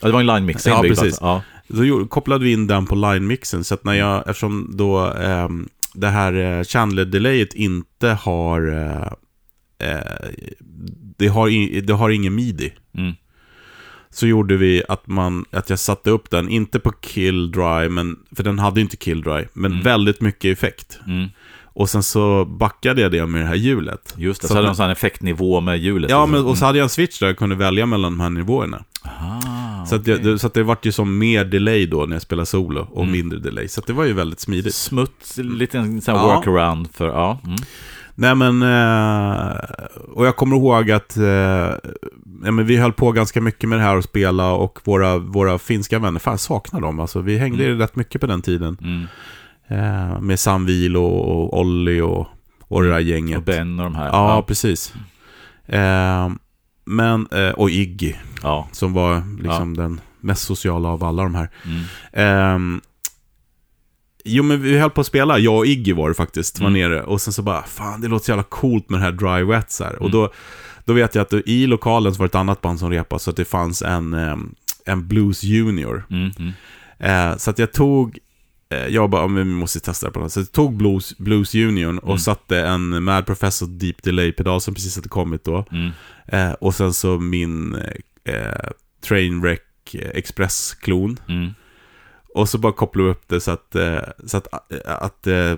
Ja, det var en line-mixer Ja, precis. Ja. Så kopplade vi in den på line-mixen. Så att när jag, eftersom då eh, det här eh, Chandler-delayet inte har eh, eh, det, har, det har ingen midi. Mm. Så gjorde vi att, man, att jag satte upp den, inte på kill dry, men, för den hade inte kill dry, men mm. väldigt mycket effekt. Mm. Och sen så backade jag det med det här hjulet. Just det, så, så hade du en sån effektnivå med hjulet. Ja, men, och så hade jag en switch där jag kunde välja mellan de här nivåerna. Aha, så, okay. det, så det vart ju som mer delay då när jag spelade solo och mm. mindre delay. Så det var ju väldigt smidigt. Smutt, lite en sån ja. workaround för, ja. Mm. Nej men, eh, och jag kommer ihåg att eh, ja, men vi höll på ganska mycket med det här och spela och våra, våra finska vänner, fan jag saknar dem. Alltså, vi hängde mm. rätt mycket på den tiden. Mm. Eh, med Sam och, och Olli och, och det där gänget. Och Ben och de här. Ja, ja. precis. Men, och Iggy, ja. som var liksom den mest sociala av alla de här. Mm. Jo men vi höll på att spela, jag och Iggy var det faktiskt, var mm. nere. Och sen så bara, fan det låter så jävla coolt med det här dry wet så här. Mm. Och då, då vet jag att i lokalen så var det ett annat band som repade, så att det fanns en, en Blues Junior. Mm. mm. Eh, så att jag tog, eh, jag bara, vi måste testa det på något Så jag tog Blues, Blues Union och mm. satte en Mad Professor Deep Delay-pedal som precis hade kommit då. Mm. Eh, och sen så min eh, Trainwreck Express-klon. Och så bara kopplade vi upp det så att, eh, så att, eh, att eh,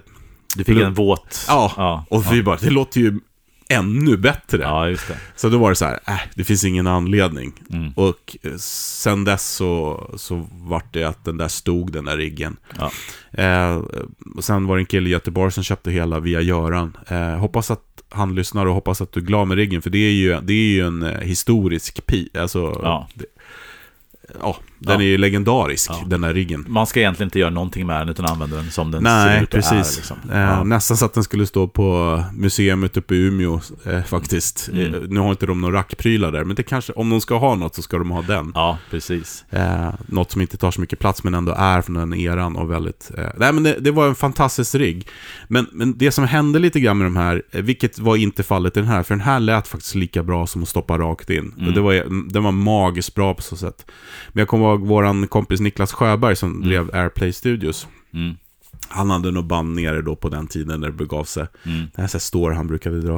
du fick en våt... Ja, ja och vi ja. bara, det låter ju ännu bättre. Ja, just det. Så då var det så här, äh, det finns ingen anledning. Mm. Och sen dess så, så vart det att den där stod, den där riggen. Ja. Eh, och sen var det en kille i Göteborg som köpte hela via Göran. Eh, hoppas att han lyssnar och hoppas att du är glad med riggen, för det är ju, det är ju en historisk pi. Alltså, ja. det, ja, den ja. är ju legendarisk, ja. den där riggen. Man ska egentligen inte göra någonting med den utan använda den som den Nej, ser ut precis. är. Liksom. Eh, ja. Nästan så att den skulle stå på museet uppe i Umeå eh, faktiskt. Mm. Eh, nu har inte de några rackprylar där, men det kanske, om de ska ha något så ska de ha den. Ja, precis. Eh, något som inte tar så mycket plats men ändå är från den eran och väldigt... Eh, nej, men det, det, var en fantastisk rigg. Men, men det som hände lite grann med de här, eh, vilket var inte fallet i den här, för den här lät faktiskt lika bra som att stoppa rakt in. Mm. Det var, den var magiskt bra på så sätt. Men jag kommer ihåg våran kompis Niklas Sjöberg som mm. drev Airplay Studios. Mm. Han hade nog band nere då på den tiden när det begav sig. Mm. Det här, så här store han brukade dra.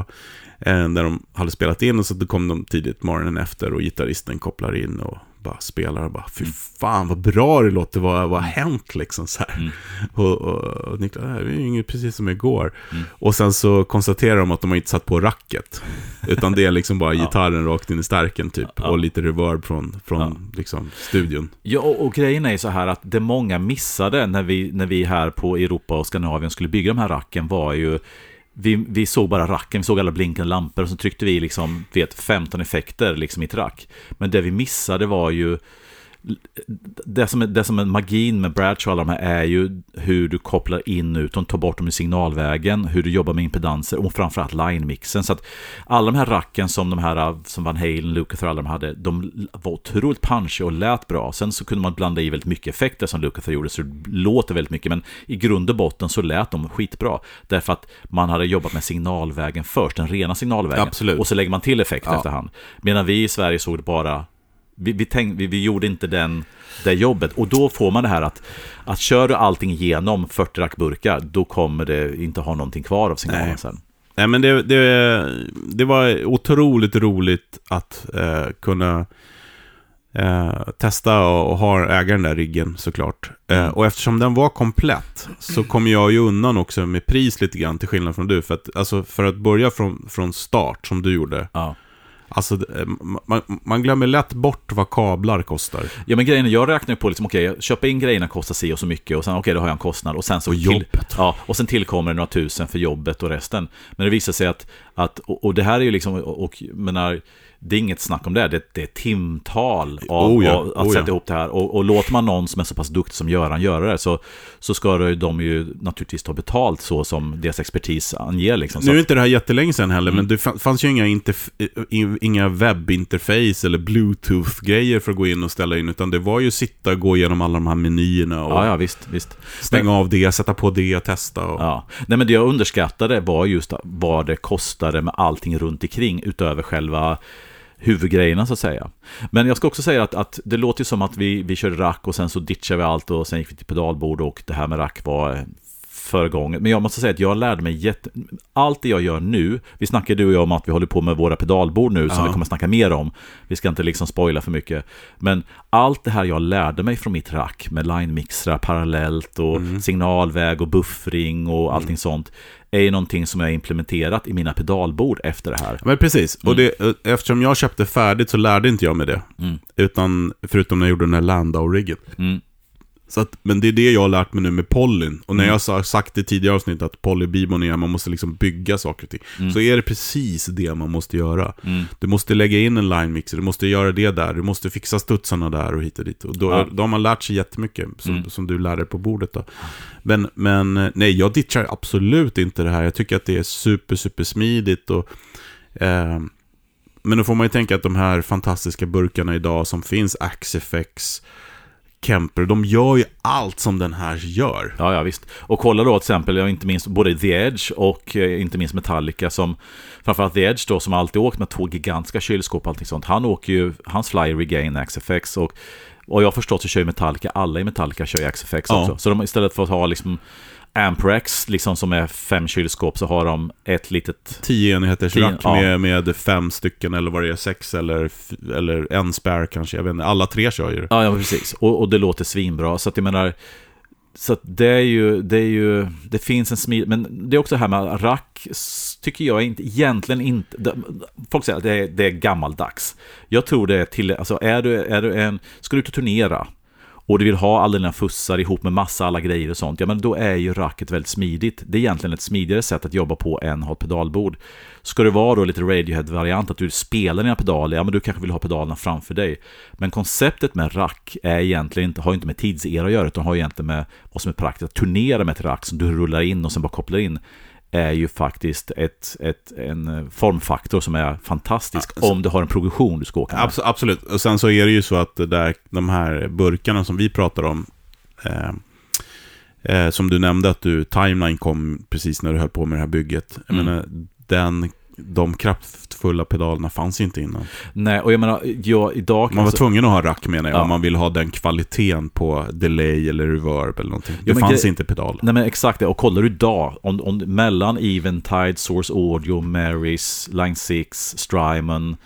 Eh, där de hade spelat in och så kom de tidigt morgonen efter och gitarristen kopplar in och bara spelar och bara, fy fan vad bra det låter, vad, vad har hänt liksom så här. Mm. Och, och, och Niklas, det är ju precis som igår. Mm. Och sen så konstaterar de att de har inte satt på racket. Utan det är liksom bara *laughs* gitarren rakt in i stärken typ. Ja. Och lite reverb från, från ja. liksom, studion. Ja, och, och, grejen är ju så här att det många missade när vi, när vi här på Europa och Skandinavien skulle bygga de här racken var ju vi, vi såg bara racken, vi såg alla blinkande lampor och så tryckte vi liksom, vet, 15 effekter liksom i ett rack. Men det vi missade var ju det som, är, det som är magin med Bradshaw och alla de här är ju hur du kopplar in ut och tar bort dem i signalvägen, hur du jobbar med impedanser och framförallt line-mixen. Så att alla de här racken som de här som Van Halen, Lukather och alla de hade, de var otroligt punchy och lät bra. Sen så kunde man blanda i väldigt mycket effekter som Lukather gjorde, så det låter väldigt mycket, men i grund och botten så lät de skitbra. Därför att man hade jobbat med signalvägen först, den rena signalvägen. Absolut. Och så lägger man till effekter ja. efterhand. Medan vi i Sverige såg det bara vi, vi, tänk, vi, vi gjorde inte den, det jobbet. Och då får man det här att, att kör du allting igenom 40 rackburkar, då kommer det inte ha någonting kvar av signalen sen. Nej, men det, det, det var otroligt roligt att eh, kunna Eh, testa och, och ha äga den där riggen såklart. Eh, och eftersom den var komplett så kommer jag ju undan också med pris lite grann till skillnad från du. För att, alltså, för att börja från, från start som du gjorde. Ja. Alltså, eh, man, man glömmer lätt bort vad kablar kostar. Ja men grejen är, jag räknar ju på liksom, okej, okay, köpa in grejerna kostar si och så mycket och sen okej, okay, då har jag en kostnad och sen så... Och jobbet. ja, och sen tillkommer det några tusen för jobbet och resten. Men det visar sig att, att och, och det här är ju liksom, och, och menar, det är inget snack om det, det, det är timtal av, Oh ja, av att oh sätta ja. ihop det här. Och, och låter man någon som är så pass duktig som Göran göra det, så, så ska de ju naturligtvis ta betalt så som deras expertis anger. Liksom. Nu är inte det här jättelänge sedan heller, Mm. men det fa- fanns ju inga, inga webbinterface eller bluetooth-grejer för att gå in och ställa in, utan det var ju sitta och gå igenom alla de här menyerna och ja, ja, visst, visst. stänga av det, sätta på det och testa. Och... Ja. Nej, men det jag underskattade var just vad det kostade med allting runt omkring utöver själva huvudgrejerna så att säga. Men jag ska också säga att, att det låter ju som att vi, vi körde rack och sen så ditchade vi allt och sen gick vi till pedalbord och det här med rack var föregången. Men jag måste säga att jag lärde mig jätte... Allt det jag gör nu, vi snackade du och jag om att vi håller på med våra pedalbord nu som Ja. vi kommer snacka mer om. Vi ska inte liksom spoila för mycket. Men allt det här jag lärde mig från mitt rack med line-mixrar parallellt och signalväg och buffring och allting sånt är ju någonting som jag implementerat i mina pedalbord efter det här. Men precis, och det, eh, eftersom jag köpte färdigt så lärde inte jag mig det. Mm. Utan, förutom när jag gjorde den här Landau-riggen. Mm. Så att, men det är det jag har lärt mig nu med Pollyn. Och när Mm. jag sa- sagt i tidigare avsnitt att polybibon är man måste liksom bygga saker och ting. Så är det precis det man måste göra. Mm. Du måste lägga in en line mixer, du måste göra det där, du måste fixa studsarna där och hit och dit. Och då, Ja. då har man lärt sig jättemycket, som, Mm. som du lärde på bordet då. Men, men eh, nej, jag ditchar absolut inte det här. Jag tycker att det är super, super smidigt och... Eh, men då får man ju tänka att de här fantastiska burkarna idag som finns, Axifex, Kemper, de gör ju allt som den här gör. Ja, ja, visst. Och kolla då till exempel, inte minst både The Edge och eh, inte minst Metallica som framförallt The Edge då som alltid åkt med två gigantiska kylskåp och allting sånt. Han åker ju, hans Fly Regain XFX och och jag har förstått så kör ju Metallica, alla i Metallica kör ju XFX Ja. också. Så de, istället för att ha liksom Amprex, liksom som är fem kylskåp, så har de ett litet... 10 enheters Tio, rack ja. med, med fem stycken eller vad det är, sex eller, eller en spare kanske. Jag vet inte, alla tre kör ju. Ja, ja precis. Och, och det låter svinbra. Så att jag menar, så att det är ju, det är ju, det finns en smid, men det är också det här med rack, tycker jag inte, egentligen inte, det- folk säger att det är, det är gammaldags. Jag tror det är till, alltså är du, är du en, ska du ut och turnera, och du vill ha alla dina fussar ihop med massa alla grejer och sånt, ja men då är ju racket väldigt smidigt. Det är egentligen ett smidigare sätt att jobba på än att ha ett pedalbord. Ska det vara då lite Radiohead-variant, att du spelar dina pedaler, ja men du kanske vill ha pedalerna framför dig. Men konceptet med rack är egentligen inte, har inte med tidsera att göra, utan har egentligen med vad som är praktiskt. Att turnera med ett rack som du rullar in och sen bara kopplar in är ju faktiskt ett, ett, en formfaktor som är fantastisk Ja, så- om du har en progression du ska åka med. Abs- absolut. Och sen så är det ju så att där, de här burkarna som vi pratar om, eh, eh, som du nämnde att du, Timeline kom precis när du höll på med det här bygget. Jag Mm. menar, den, de kraftfulla pedalerna fanns inte innan. Nej, och jag menar, jag idag... Man var alltså- tvungen att ha rack menar jag, Ja. om man vill ha den kvaliteten på delay eller reverb eller någonting. Det Ja, fanns inte pedal. Nej men exakt det, och kollar du idag, om, om, mellan Eventide, Source Audio, Marys, Line 6, Strymon,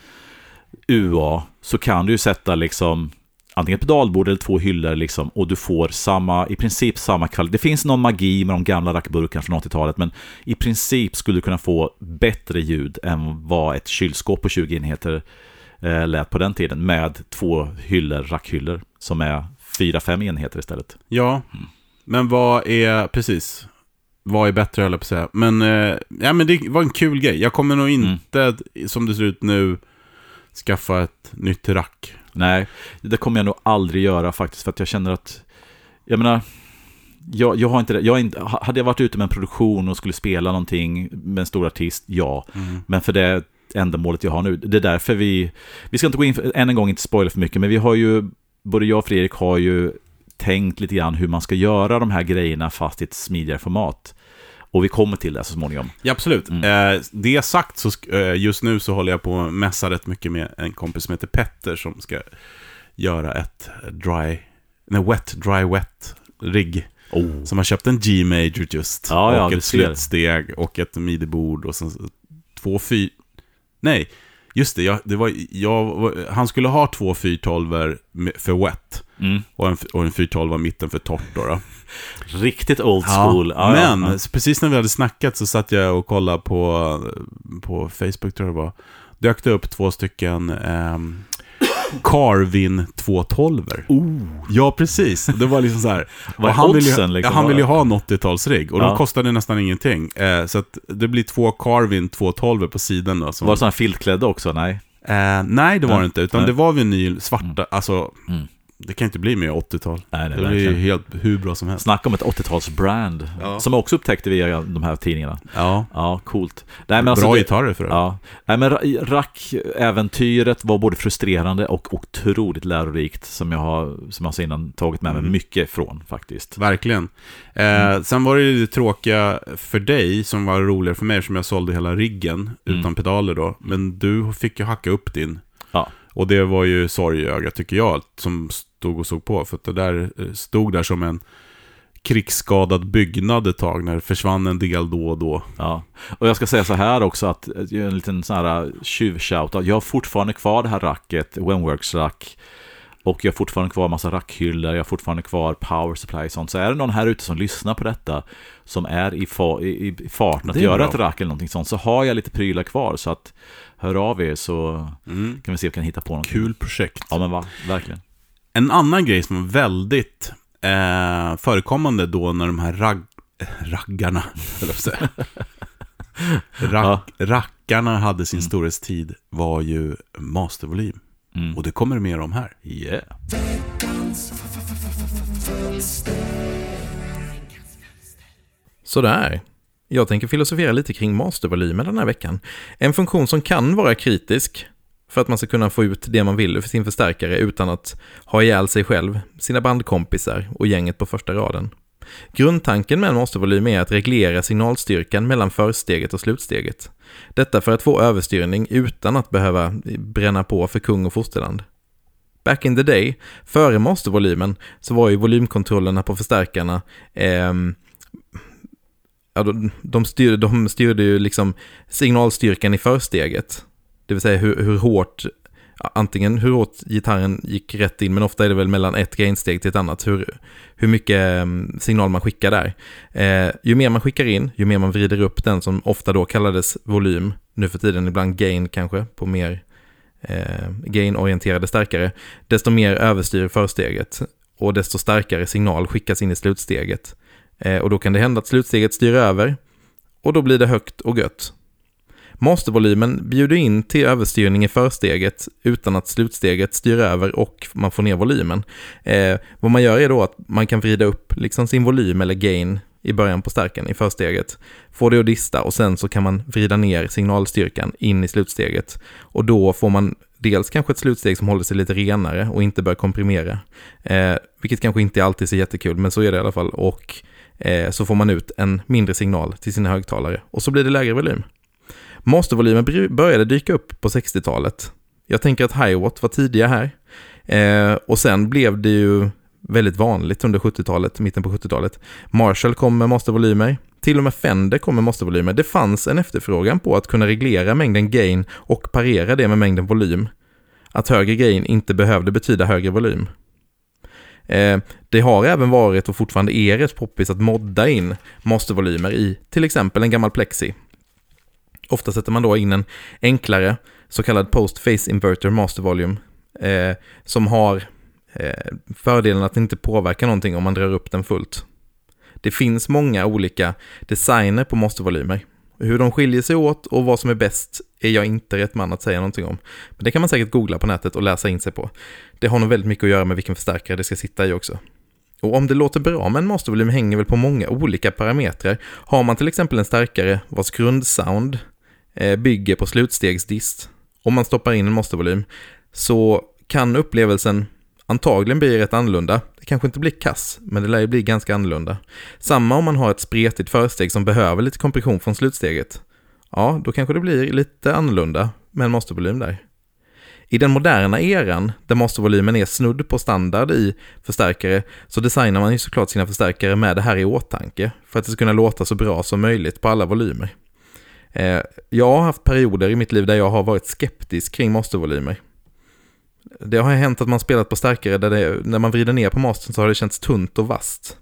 UA, så kan du ju sätta liksom antingen ett pedalbord eller två hyllor liksom, och du får samma, i princip samma kvalitet. Det finns någon magi med de gamla rackburkarna från 80-talet, men i princip skulle du kunna få bättre ljud än vad ett kylskåp på 20 enheter eh, lät på den tiden, med två hyllor, rackhyllor, som är 4-5 enheter istället. Ja, men vad är, precis, vad är bättre höll jag på att säga. Men, eh, ja, men det var en kul grej. Jag kommer nog Mm. inte, som det ser ut nu, skaffa ett nytt rack. Nej, det kommer jag nog aldrig göra faktiskt, för att jag känner att, jag menar, jag, jag har inte det, jag är inte, hade jag varit ute med en produktion och skulle spela någonting med en stor artist, ja. Men för det ändamålet jag har nu, det är därför vi, vi ska inte gå in, för, än en gång inte spoila för mycket, men vi har ju, både jag och Fredrik har ju tänkt lite grann hur man ska göra de här grejerna fast i ett smidigare format. Och vi kommer till det så småningom. Ja, absolut. Mm. Eh, det sagt så, eh, just nu så håller jag på att mässa rätt mycket med en kompis som heter Petter som ska göra ett dry, nej, wet, dry, wet rigg. Oh. Som har köpt en G-major just. Ja, ja, och du ett slutsteg och ett midi-bord och sen två fy... Nej, Just det, jag, det var, jag, han skulle ha två 412 för wet. Mm. Och en, och en 412 mitten för torrt då. då. *laughs* Riktigt old school. Ja, ja, men ja. precis när vi hade snackat så satt jag och kollade på, på Facebook tror jag det var. Dök det upp två stycken ehm, Carvin 212 Oh. Ja, precis. Det var liksom så här. Och han, vill ju, liksom? han vill ju ha en 80-talsrigg och Ja. de kostade nästan ingenting. Eh, så att det blir två Carvin 212 på sidan då. Som, Var det sådana filtklädda också? Nej. eh, nej, det var det inte. Utan Nej. det var vinyl, svarta, alltså Mm. Det kan inte bli mer 80-tal. Nej, nej, det blir helt hur bra som helst. Snacka om ett 80-talsbrand. Ja. Som jag också upptäckte via de här tidningarna. Ja, Ja, coolt. Nej, alltså bra det- gitarrer för det. Ja, Nej, men Ra- Rack-äventyret var både frustrerande och otroligt lärorikt som jag har, som jag sa innan, tagit med mig Mm. mycket från faktiskt. Verkligen. Eh, Sen var det ju det tråkiga för dig, som var roligare för mig, eftersom jag sålde hela riggen Mm. utan pedaler då. Men du fick ju hacka upp din. Ja. Och det var ju sorgöga, tycker jag, som stod och såg på. För att det där eh, stod där som en krigsskadad byggnad ett tag, när det försvann en del då och då. Ja, och jag ska säga så här också att eh, en liten sån här tjuvshout. Jag har fortfarande kvar det här racket, Wenworks rack. Och jag har fortfarande kvar massa rackhyllor, jag har fortfarande kvar power supply och sånt. Så är det någon här ute som lyssnar på detta, som är i, fa i, i farten att göra bra. ett rack eller någonting sånt, så har jag lite prylar kvar. Så att hör av er så Mm. kan vi se om vi kan hitta på något. Kul projekt. Ja men va, verkligen. En annan grej som var väldigt eh, förekommande då när de här ragg, raggarna, *laughs* att säga. Rack, Rackarna hade sin storhetstid var ju mastervolym. Mm. Och det kommer det mer om här. Yeah. Sådär. Jag tänker filosofera lite kring mastervolymen den här veckan. En funktion som kan vara kritisk för att man ska kunna få ut det man vill ur sin förstärkare utan att ha ihjäl sig själv, sina bandkompisar och gänget på första raden. Grundtanken med en mastervolym är att reglera signalstyrkan mellan försteget och slutsteget. Detta för att få överstyrning utan att behöva bränna på för kung och fosterland. Back in the day, före mastervolymen, så var ju volymkontrollerna på förstärkarna eh, ja, de, de, styrde, de styrde ju liksom signalstyrkan i försteget. Det vill säga hur, hur hårt, antingen hur hårt gitarren gick rätt in, men ofta är det väl mellan ett gainsteg till ett annat, hur, hur mycket mm, signal man skickar där. Eh, ju mer man skickar in, ju mer man vrider upp den som ofta då kallades volym, nu för tiden ibland gain kanske, på mer eh, gain-orienterade stärkare, desto mer överstyr försteget och desto starkare signal skickas in i slutsteget. Eh, och då kan det hända att slutsteget styr över och då blir det högt och gött. Mastervolymen bjuder in till överstyrning i försteget utan att slutsteget styr över och man får ner volymen. Eh, vad man gör är då att man kan vrida upp liksom sin volym eller gain i början på stärken i försteget, få det att dista och sen så kan man vrida ner signalstyrkan in i slutsteget och då får man dels kanske ett slutsteg som håller sig lite renare och inte börjar komprimera, eh, vilket kanske inte alltid är så jättekul, men så är det i alla fall och eh, så får man ut en mindre signal till sina högtalare och så blir det lägre volym. Mastervolymen började dyka upp på 60-talet. Jag tänker att Hiwatt var tidiga här. Eh, och sen blev det ju väldigt vanligt under 70-talet, mitten på 70-talet. Marshall kom med mastervolymer. Till och med Fender kom med mastervolymer. Det fanns en efterfrågan på att kunna reglera mängden gain och parera det med mängden volym. Att högre gain inte behövde betyda högre volym. Eh, det har även varit och fortfarande är rätt poppis att modda in mastervolymer i till exempel en gammal plexi. Ofta sätter man då in en enklare så kallad post-face inverter master volume eh, som har eh, fördelen att det inte påverkar någonting om man drar upp den fullt. Det finns många olika designer på mastervolymer. Hur de skiljer sig åt och vad som är bäst är jag inte rätt man att säga någonting om. Men det kan man säkert googla på nätet och läsa in sig på. Det har nog väldigt mycket att göra med vilken förstärkare det ska sitta i också. Och om det låter bra med en mastervolym hänger väl på många olika parametrar. Har man till exempel en stärkare vars grundsound Eh, bygger på slutstegsdist, om man stoppar in en mastervolym, så kan upplevelsen antagligen bli rätt annorlunda. Det kanske inte blir kass, men det lär ju bli ganska annorlunda. Samma om man har ett spretigt försteg som behöver lite kompression från slutsteget. Ja, då kanske det blir lite annorlunda med en mastervolym där. I den moderna eran, där mastervolymen är snudd på standard i förstärkare, så designar man ju såklart sina förstärkare med det här i åtanke, för att det ska kunna låta så bra som möjligt på alla volymer. Eh, jag har haft perioder i mitt liv där jag har varit skeptisk kring mastervolymer. Det har hänt att man spelat på starkare där det, när man vrider ner på mastern så har det känts tunt och vasst.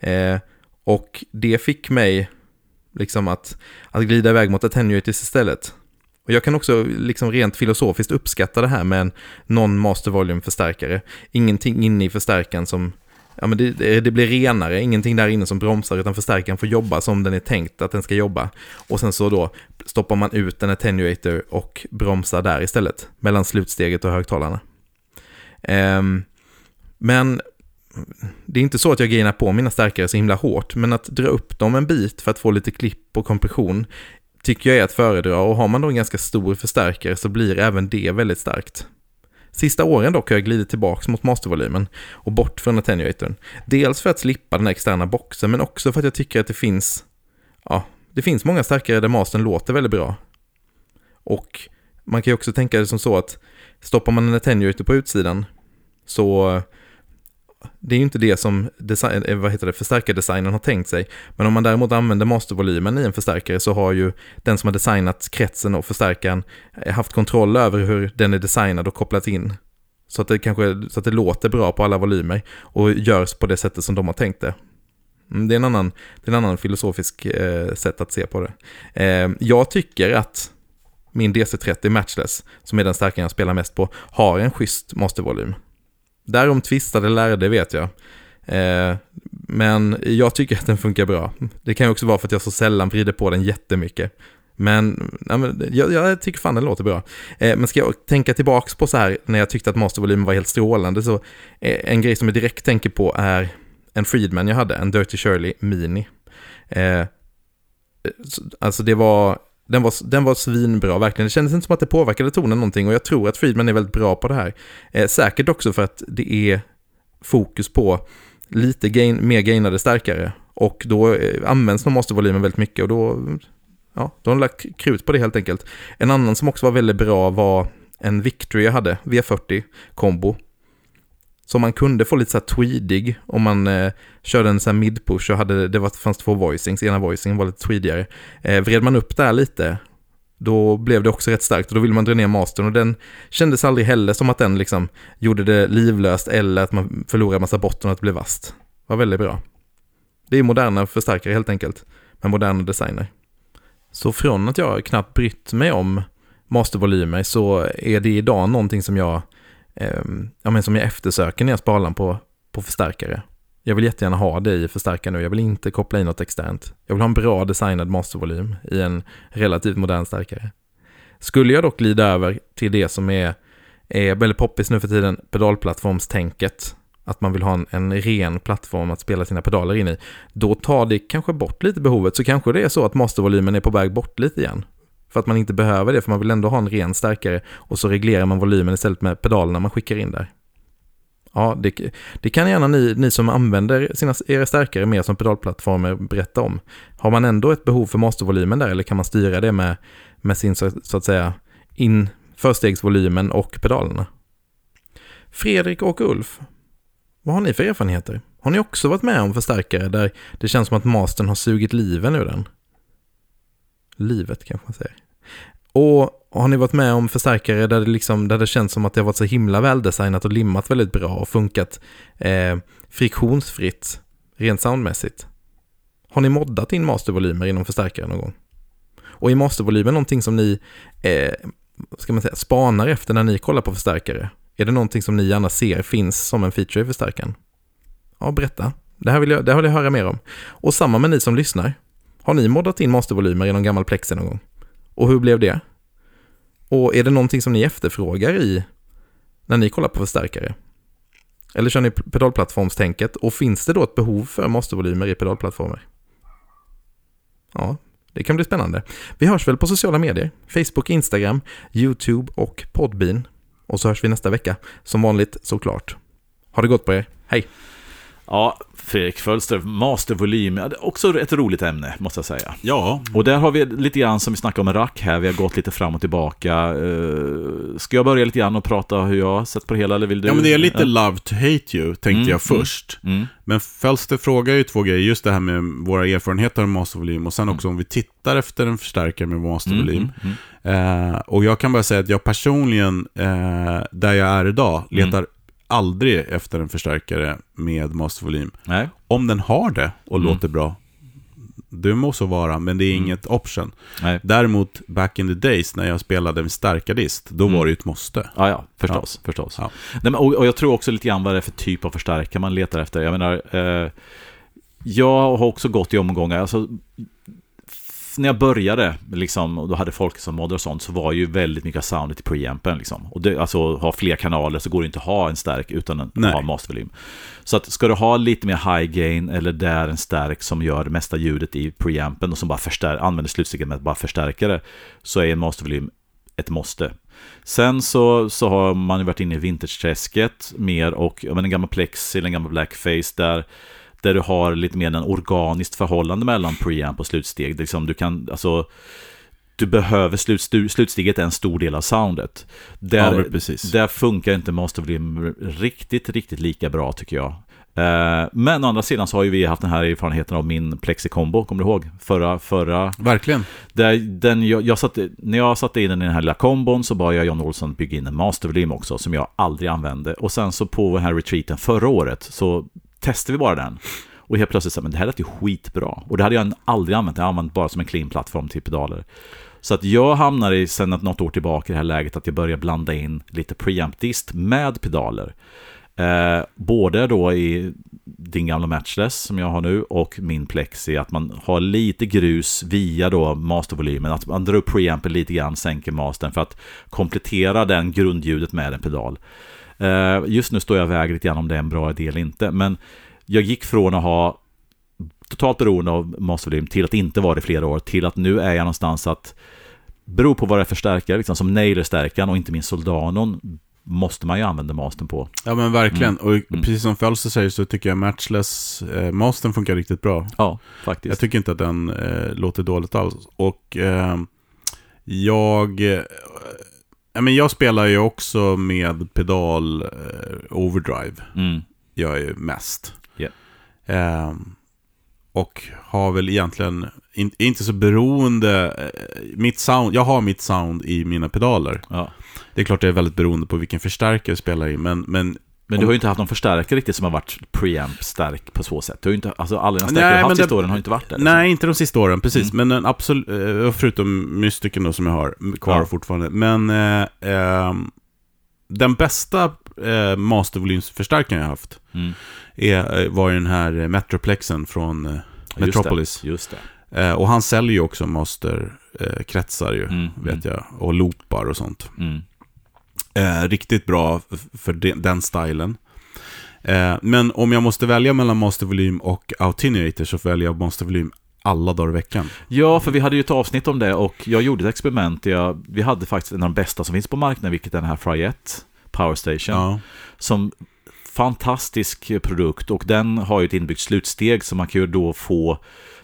Eh, och det fick mig liksom att, att glida iväg mot attenuators istället. Och jag kan också liksom rent filosofiskt uppskatta det här med en non-master volume-förstärkare. Ingenting inne i förstärkaren som, ja men det, det, blir renare, ingenting där inne som bromsar, utan förstärkaren får jobba som den är tänkt att den ska jobba. Och sen så då stoppar man ut en attenuator och bromsar där istället, mellan slutsteget och högtalarna. Um, men det är inte så att jag gainar på mina stärkare så himla hårt, men att dra upp dem en bit för att få lite klipp och kompression tycker jag är att föredra och har man då en ganska stor förstärkare så blir även det väldigt starkt. Sista åren dock har jag glidit tillbaka mot mastervolymen och bort från attenuatorn. Dels för att slippa den externa boxen men också för att jag tycker att det finns, ja, det finns många starkare där mastern låter väldigt bra. Och man kan ju också tänka det som så att stoppar man en attenuator på utsidan så det är ju inte det som design, eh, vad heter det, förstärkardesignern har tänkt sig. Men om man däremot använder mastervolymen i en förstärkare så har ju den som har designat kretsen och förstärkaren eh, haft kontroll över hur den är designad och kopplats in. Så att det, kanske, så att det låter bra på alla volymer och görs på det sättet som de har tänkt det. Mm, det är en annan, det är en annan filosofisk eh, sätt att se på det. Eh, jag tycker att min DC30 Matchless, som är den stärkaren jag spelar mest på, har en schysst mastervolym. Därom tvistade lärde vet jag. Eh, men jag tycker att den funkar bra. Det kan ju också vara för att jag så sällan vrider på den jättemycket. Men, men jag, jag, tycker fan den låter bra. Eh, men ska jag tänka tillbaka på så här när jag tyckte att mastervolymen var helt strålande så eh, en grej som jag direkt tänker på är en Friedman jag hade, en Dirty Shirley Mini. Eh, alltså det var den var, den var svinbra, verkligen. Det kändes inte som att det påverkade tonen någonting och jag tror att Friedman är väldigt bra på det här. Eh, säkert också för att det är fokus på lite gain, mer gainade starkare. Och då eh, används de mastervolymen väldigt mycket och då, ja, då har de lagt krut på det helt enkelt. En annan som också var väldigt bra var en Victory jag hade, V40 kombo. Så man kunde få lite så här tweedig om man eh, körde en sån här mid-push och hade, det var, fanns två voicings, ena voicingen var lite tweedigare. Eh, vred man upp där lite, då blev det också rätt starkt och då ville man dra ner mastern och den kändes aldrig heller som att den liksom gjorde det livlöst eller att man förlorade massa botten och att det blev vasst. Det var väldigt bra. Det är moderna förstärkare helt enkelt, med moderna designer. Så från att jag knappt brytt mig om mastervolymer så är det idag någonting som jag eh, ja, men som jag eftersöker när jag sparar på, på förstärkare. Jag vill jättegärna ha det i förstärkare nu. Jag vill inte koppla in något externt. Jag vill ha en bra designad mastervolym i en relativt modern stärkare. Skulle jag dock glida över till det som är, är väldigt poppis nu för tiden, pedalplattformstänket, att man vill ha en, en, ren plattform att spela sina pedaler in i, då tar det kanske bort lite behovet. Så kanske det är så att mastervolymen är på väg bort lite igen. För att man inte behöver det, för man vill ändå ha en ren stärkare och så reglerar man volymen istället med pedalerna man skickar in där. Ja, det, det kan gärna ni, ni som använder sina, era stärkare mer som pedalplattformar berätta om. Har man ändå ett behov för mastervolymen där eller kan man styra det med, med sin så, så att säga in förstegsvolymen och pedalerna? Fredrik och Ulf, vad har ni för erfarenheter? Har ni också varit med om förstärkare där det känns som att mastern har sugit liven ur den? Livet kanske man säger. Och har ni varit med om förstärkare där det, liksom, där det känns som att det har varit så himla väldesignat och limmat väldigt bra och funkat eh, friktionsfritt rent soundmässigt? Har ni moddat in mastervolymer inom förstärkare någon gång? Och är mastervolymen någonting som ni eh, ska man säga, spanar efter när ni kollar på förstärkare? Är det någonting som ni gärna ser finns som en feature i förstärkaren? Ja, berätta. Det här vill jag, det här vill jag höra mer om. Och samma med ni som lyssnar. Har ni moddat in mastervolymer i någon gammal plexi någon gång? Och hur blev det? Och är det någonting som ni efterfrågar i när ni kollar på förstärkare? Eller kör ni pedalplattformstänket och finns det då ett behov för mastervolymer i pedalplattformar? Ja, det kan bli spännande. Vi hörs väl på sociala medier, Facebook, Instagram, YouTube och Podbean. Och så hörs vi nästa vecka, som vanligt såklart. Ha det gott på er, hej! Ja, Fredrik Fölster, mastervolym, också ett roligt ämne, måste jag säga. Ja, Och där har vi lite grann som vi snackade om rack här, vi har gått lite fram och tillbaka. Eh, Ska jag börja lite grann och prata hur jag har sett på det hela, eller vill du? ja men det är lite love to hate you, tänkte Mm, jag först. Mm. Men Fölster frågar ju två grejer, just det här med våra erfarenheter av mastervolym och sen också om vi tittar efter en förstärkare med mastervolym. Mm, mm, Eh, och jag kan bara säga att jag personligen, eh, där jag är idag, Mm. letar aldrig efter en förstärkare med mastervolym. Nej, Om den har det och Mm. låter bra, det må så vara, men det är inget option. nej. Däremot, back in the days när jag spelade med starkardist, då Mm. var det ju ett måste. Ja, ja, förstås. förstås. Ja. Nej, men, och, och jag tror också lite grann vad det är för typ av förstärkare man letar efter. Jag menar, eh, jag har också gått i omgångar. Alltså, när jag började, liksom, och då hade folk som moddar och sånt, så var ju väldigt mycket av soundet i preampen. Liksom. Och det, alltså, ha fler kanaler så går det inte att ha en stärk utan att ha mastervolym. Så att ska du ha lite mer high gain eller där en stärk som gör det mesta ljudet i preampen och som bara förstär, använder att bara förstärka det, så är en mastervolym ett måste. Sen så, så har man ju varit inne i vintage-träsket mer och men en gammal plexi eller en gammal blackface där, där du har lite mer en organiskt förhållande mellan preamp och slutsteg. Liksom du kan, alltså, du behöver slut, slutsteget är en stor del av soundet. Där, Ja, där funkar inte Master Volym riktigt, riktigt lika bra tycker jag. Eh, Men å andra sidan så har ju vi haft den här erfarenheten av min Plexi Combo, kommer du ihåg? Förra, förra Verkligen. där, den, jag, jag satte, när jag satte in den i den här lilla kombon så bad jag John Olsson bygga in en mastervolym också som jag aldrig använde. Och sen så på den här retreaten förra året så Testar vi bara den. Och helt plötsligt så men det här lät ju skitbra. Och det hade jag aldrig använt, jag har använt bara som en clean plattform till pedaler. Så att jag hamnar i, sen något år tillbaka i det här läget att jag börjar blanda in lite preamp dist med pedaler. Eh, både då i din gamla Matchless som jag har nu och min Plexi, att man har lite grus via då mastervolymen, att man drar upp preampen lite grann, sänker mastern för att komplettera den grundljudet med en pedal. Eh, just nu står jag och väger lite grann om det är en bra idé eller inte, men jag gick från att ha totalt beroende av mastervolym till att inte vara det i flera år, till att nu är jag någonstans att beror på vad det är för stärkare, liksom, som Nailer-stärkaren och inte minst Soldanon måste man ju använda mastern på. Ja men verkligen. Och Mm. precis som Fölster säger så tycker jag Matchless, eh, mastern funkar riktigt bra. Ja, faktiskt. Jag tycker inte att den eh, låter dåligt alls. Och eh, jag... Ja, men jag spelar ju också med pedal eh, overdrive. Mm. Jag är ju mest. Ja. Eh, och har väl egentligen in, inte så beroende... Eh, mitt sound, jag har mitt sound i mina pedaler. Ja. Det är klart det är väldigt beroende på vilken förstärkare jag spelar i, men, men Men du har ju inte haft någon förstärkare riktigt som har varit preamp-stark på så sätt. Du har ju inte, alltså alla dina stärkare Nej, haft sista åren har inte varit det. liksom. Nej, inte de sista åren, precis. Mm. Men en absolut, eh, förutom mystiken då som jag har kvar Ja. fortfarande. Men eh, ehm, den bästa eh, mastervolymsförstärkaren jag haft Mm. är, eh, var ju den här eh, Metroplexen från eh, Ja, just Metropolis. Det, just det. Eh, och han säljer ju också masterkretsar ju, Mm, vet jag. Och loopar och sånt. Eh, riktigt bra för de, den stilen. Eh, men om jag måste välja mellan mastervolym och attenuator så väljer jag mastervolym alla dagar i veckan. Ja, för vi hade ju ett avsnitt om det och jag gjorde ett experiment. Jag, vi hade faktiskt en av de bästa som finns på marknaden, vilket är den här Fryette Power Station. Ja. Som fantastisk produkt och den har ju ett inbyggt slutsteg så man kan ju då få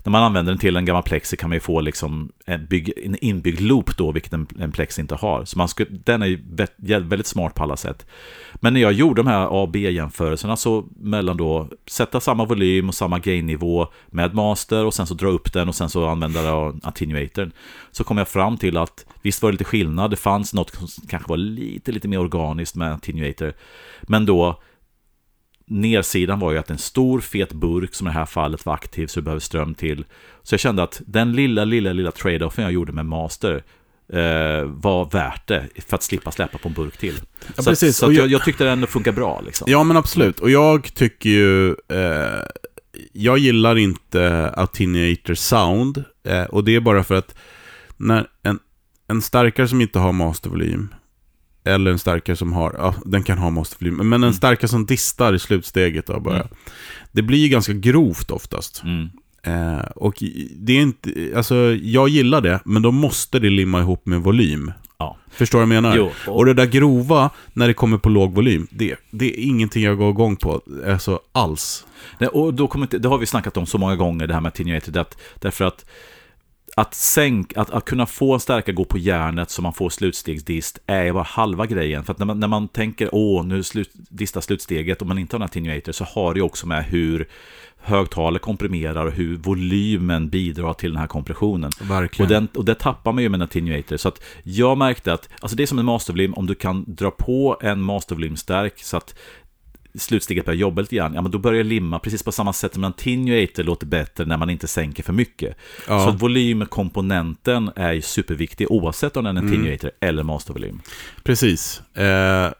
när man använder den till en gammal plexi kan man ju få liksom en, bygg, en inbyggd loop då, vilket en, en plexi inte har. Så man skulle, den är ju väldigt smart på alla sätt. Men när jag gjorde de här A och B-jämförelserna så mellan då sätta samma volym och samma gain-nivå med master och sen så dra upp den och sen så använda då attenuatorn. Så kom jag fram till att visst var det lite skillnad, det fanns något som kanske var lite, lite mer organiskt med attenuator. Men då Nersidan var ju att en stor fet burk som i det här fallet var aktiv så du behöver ström till. Så jag kände att den lilla, lilla, lilla trade-offen jag gjorde med Master eh, var värt det för att slippa släppa på en burk till. Ja, så precis. att, så jag- jag, tyckte det ändå funkar bra liksom. Ja, men absolut. Och jag tycker ju... Eh, jag gillar inte attenuator sound. Eh, och det är bara för att när en, en starkare som inte har mastervolym eller en starkare som har, ja, den kan ha mastervolym, men en Mm. starkare som distar i slutsteget då bara. Mm. Det blir ju ganska grovt oftast. Mm. Eh, och det är inte, alltså jag gillar det, men då måste det limma ihop med volym. Ja. Förstår du vad jag menar? Jo, och... och- det där grova, när det kommer på låg volym, det, det är ingenting jag går igång på, alltså alls. Nej, och då kommer inte, det har vi snackat om så många gånger, det här med attenuated, att, därför att att, sänk, att, att kunna få en stärkare gå på järnet så man får slutstegsdist är bara halva grejen. För att när man, när man tänker åh, nu slut, distar slutsteget och man inte har en attenuator så har det också med hur högtalare komprimerar och hur volymen bidrar till den här kompressionen. Verkligen. Och, den, och det tappar man ju med en attenuator. Så att jag märkte att, alltså det är som en mastervolym, om du kan dra på en mastervolymstärk så att slutsteget börjar jobba lite grann, ja men då börjar det limma precis på samma sätt som en attenuator låter bättre när man inte sänker för mycket. Ja. Så volymkomponenten är ju superviktig oavsett om den är en attenuator eller mastervolym. Precis. Eh,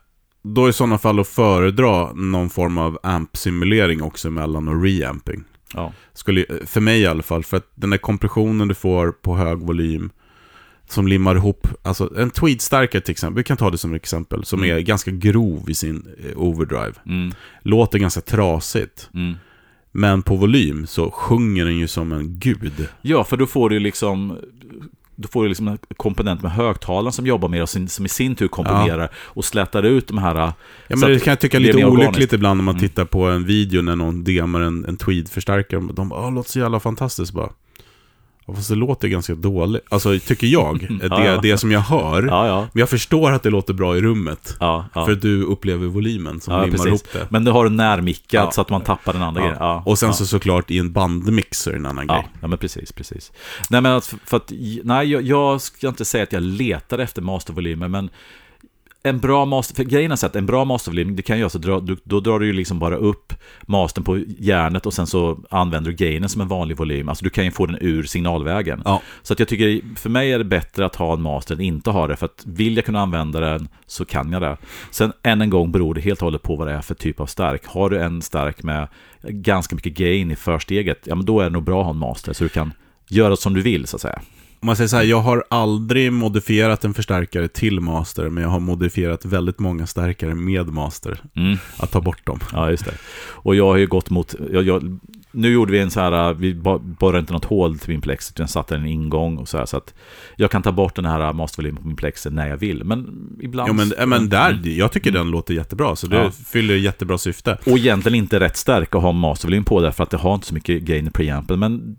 då i sådana fall att föredra någon form av amp-simulering också mellan och reamping. Ja. Skulle, för mig i alla fall, för att den där kompressionen du får på hög volym som limmar ihop, alltså en tweed-stärkare till exempel, vi kan ta det som exempel, som Mm. är ganska grov i sin eh, overdrive. Mm, Låter ganska trasigt, mm. men på volym så sjunger den ju som en gud. Ja, för då får du liksom då får du liksom en komponent med högtalaren som jobbar med och sin, som i sin tur komprimerar och slätar ut de här... Ja, så men det kan jag tycka är lite olyckligt ibland när man Mm. tittar på en video när någon demar en, en tweed-förstärkare. De bara, "Åh, låter så jävla fantastiskt bara. Ja, Fast det låter ganska dåligt. Alltså, tycker jag. *laughs* Det, Ja, ja. det som jag hör. Ja. Men jag förstår att det låter bra i rummet. För att du upplever volymen som limmar precis. ihop det. Men det har du närmickat så att man tappar den andra grejen. Och sen så såklart i en bandmix är det en annan Ja, grej. ja, men precis, precis. Nej, men för att, nej, jag, jag ska inte säga att jag letar efter mastervolymer, men en bra master, för grejen är så att en bra mastervolym, det kan göra så, dra, du, då drar du ju liksom bara upp mastern på järnet och sen så använder du gainen som en vanlig volym. Alltså du kan ju få den ur signalvägen. Ja. Så att jag tycker, för mig är det bättre att ha en master än inte ha det, för att vill jag kunna använda den så kan jag det. Sen än en gång beror det helt och hållet på vad det är för typ av stark. Har du en stark med ganska mycket gain i försteget, ja men då är det nog bra att ha en master, så du kan göra som du vill så att säga. Om man säger så här, jag har aldrig modifierat en förstärkare till master, men jag har modifierat väldigt många stärkare med master. Mm. Att ta bort dem. Ja, just det. Och jag har ju gått mot... Jag, jag, nu gjorde vi en så här, vi borrade inte något hål till min plex, utan satte en ingång och så här, så att jag kan ta bort den här mastervolymen på min plex när jag vill. Men ibland... Ja, men, men där, jag tycker den låter jättebra, så det Ja. fyller jättebra syfte. Och egentligen inte rätt stark att ha mastervolym på därför att det har inte så mycket gain i preampen. Men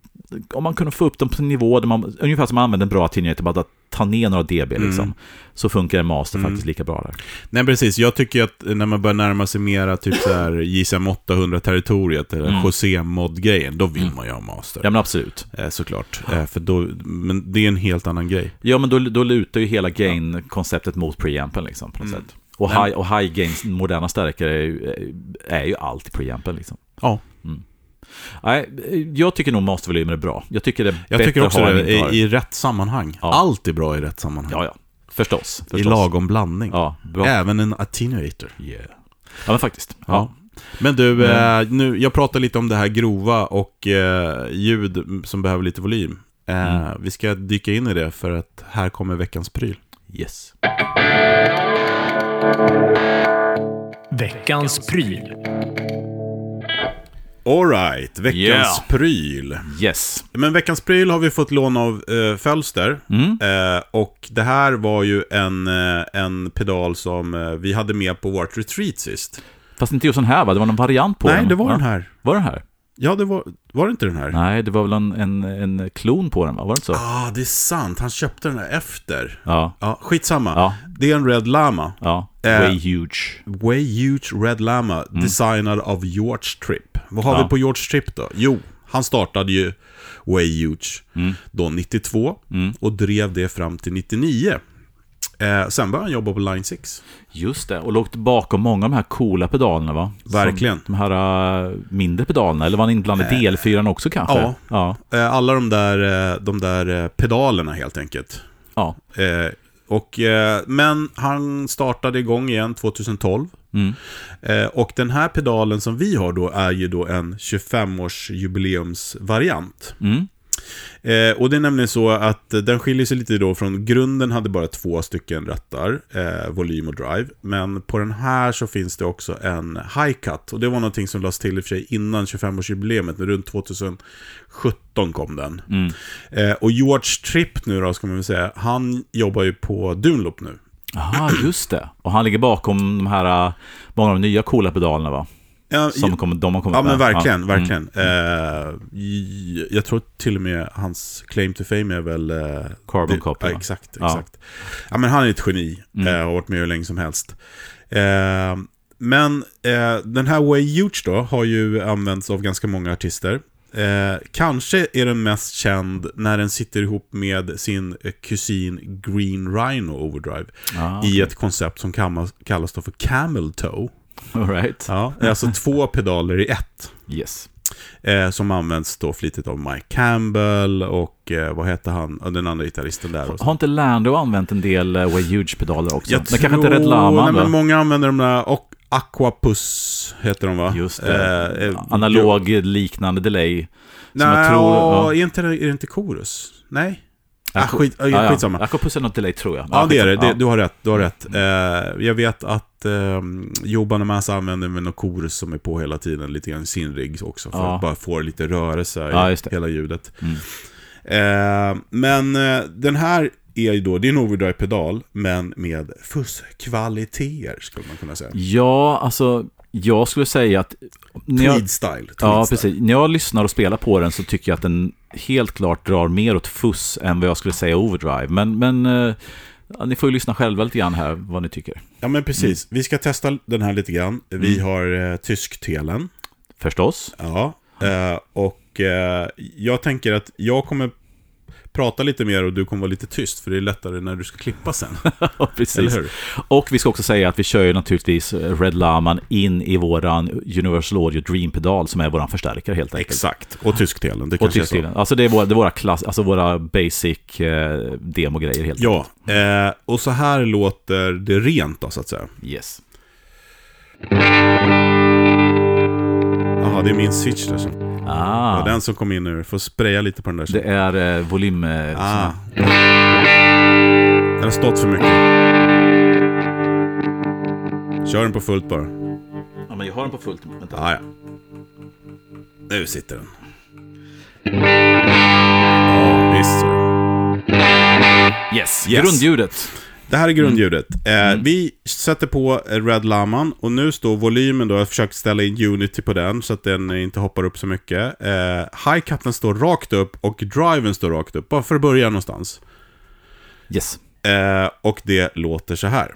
om man kunde få upp dem på en nivå där man, ungefär som man använder en bra attenuator, bara att ta ner några dB liksom, Mm. så funkar en master Mm. faktiskt lika bra där. Nej, precis. Jag tycker att när man börjar närma sig mera typ så här JSM 800-territoriet, eller Mm. José-mod-grejen, då vill Mm. man ju ha master. Ja men absolut. Eh, såklart. Eh, för då, men det är en helt annan grej. Ja men då, då lutar ju hela gain-konceptet mot preampen liksom på något Mm. sätt. Och high, och high gains, moderna stärkare är, ju- är ju allt preampen liksom. Ja. Nej, jag tycker nog mastervolymer är bra. Jag tycker det är Jag bättre tycker också att ha än det, inte ha i, i rätt sammanhang. Ja. Allt är bra i rätt sammanhang. Ja, ja. Förstås. I förstås. lagom blandning. Ja, bra. Även en attenuator. Yeah. Ja, men faktiskt. Ja. Ja. Men du, Men- eh, nu, jag pratar lite om det här grova och eh, ljud som behöver lite volym. Eh, Mm. Vi ska dyka in i det för att här kommer veckans pryl. Yes. Veckans pryl. Alright, veckans Yeah. pryl. Yes. Men veckans pryl har vi fått låna av eh, Fölster. Mm. Eh, och det här var ju en, eh, en pedal som eh, vi hade med på vårt retreat sist. Fast inte just den här va? Det var någon variant på Nej, den. det var va? den här. Var den här? Ja, det var, var det inte den här? Nej, det var väl en, en, en klon på den va? Var det inte så? Ah, det är sant. Han köpte den här efter. Ja. Ja, skitsamma. Ja. Det är en Red Lama. Ja. Eh. Way huge. Way Huge Red Lama, designad av George Tripp. Vad har Ja. vi på George Tripp då? Jo, han startade ju Way Huge då 92 Mm. och drev det fram till 99. Eh, sen började han jobba på Line 6. Just det, och låg bakom många av de här coola pedalerna va? Verkligen. Som de här äh, mindre pedalerna, eller var han inblandad i DL4 också kanske? ja. Ja. Eh, alla de där, eh, de där eh, pedalerna helt enkelt. ja. Och, eh, men han startade igång igen 2012. Mm. Eh, och den här pedalen som vi har då är ju då en 25-års jubileumsvariant. Mm. Eh, och det är nämligen så att eh, den skiljer sig lite då från grunden hade bara två stycken rattar, eh, volym och drive. Men på den här så finns det också en high cut. Och det var någonting som lades till i och för sig innan 25-årsjubileet, men runt 2017 kom den. Mm. Eh, och George Tripp nu då, ska man väl säga, han jobbar ju på Dunlop nu. Jaha, just det. Och han ligger bakom de här, äh, många av de nya coola pedalerna va? Ja, Som kom, de har kommit Ja men med. verkligen, Ja. verkligen. Eh, j- jag tror till och med hans claim to fame är väl... Eh, Carbon copy, Ja, exakt, Ja. exakt. Ja men han är ett geni. Mm. Eh, har varit med hur länge som helst. Eh, men den här Way Huge då har ju använts av ganska många artister. Kanske är den mest känd när den sitter ihop med sin kusin Green Rhino Overdrive. Ah, I ett koncept som kallas, kallas då för Camel Toe. *laughs* all right. Ja, alltså två pedaler i ett. Yes. Eh, som används då flitigt av Mike Campbell och eh, vad heter han, den andra gitarristen där. Har inte Lando använt en del uh, Way Huge-pedaler också? Jag men kanske inte Red Lama nej, då? men många använder de där, och Aquapus heter de va? Just det. Eh, eh, Analog liknande delay. Nej, tror- ja, är, inte, är det inte Chorus? Nej? Ah, skit, ah, Ja, skitsamma. Aquapus är något delay tror jag. Ja, det är det. det. Du har rätt. Du har rätt. Eh, jag vet att eh, Joe Massa använder väl någon chorus som är på hela tiden, lite grann sin rigg också, för att bara få lite rörelse i hela ljudet. Mm. Eh, men eh, den här är ju då, det är en overdrive-pedal, men med fusskvaliteter, skulle man kunna säga. Ja, alltså jag skulle säga att... När jag, Tweed-style. ja, precis. När jag lyssnar och spelar på den så tycker jag att den helt klart drar mer åt fuss än vad jag skulle säga overdrive. Men, men eh, ni får ju lyssna själva lite grann här vad ni tycker. Ja, men precis. Vi ska testa den här lite grann. Vi Mm. har eh, tysk-telen. Förstås. Ja, eh, och eh, jag tänker att jag kommer prata lite mer och du kommer vara lite tyst, för det är lättare när du ska klippa sen. *laughs* Ja, precis. Och vi ska också säga att vi kör ju naturligtvis Red Laman in i våran Universal Audio Dream-pedal som är våran förstärkare helt enkelt. Exakt. Och tysk-telen, det Och tyskstilen. Alltså det är våra, det är våra, klass, alltså våra basic eh, demogrejer helt Ja, eh, och så här låter det rent då, så att säga. enkelt. Yes. Jaha, det är min switch där. Så. Det Ah, var den som kom in nu. Får spraya lite på den där. Det är eh, volym... Eh, Ah. Den har stått för mycket. Kör den på fullt bara. Ja, men jag har den på fullt. Vänta. Ah, ja. Nu sitter den. Ja, visst. Yes, Yes. grundljudet. Det här är grundljudet. Eh, Mm. Vi sätter på eh, Red Laman och nu står volymen då, jag har försökt ställa in Unity på den så att den inte hoppar upp så mycket. Eh, Hi-caten står rakt upp och driven står rakt upp, bara för att börja någonstans. Yes. Och det låter så här.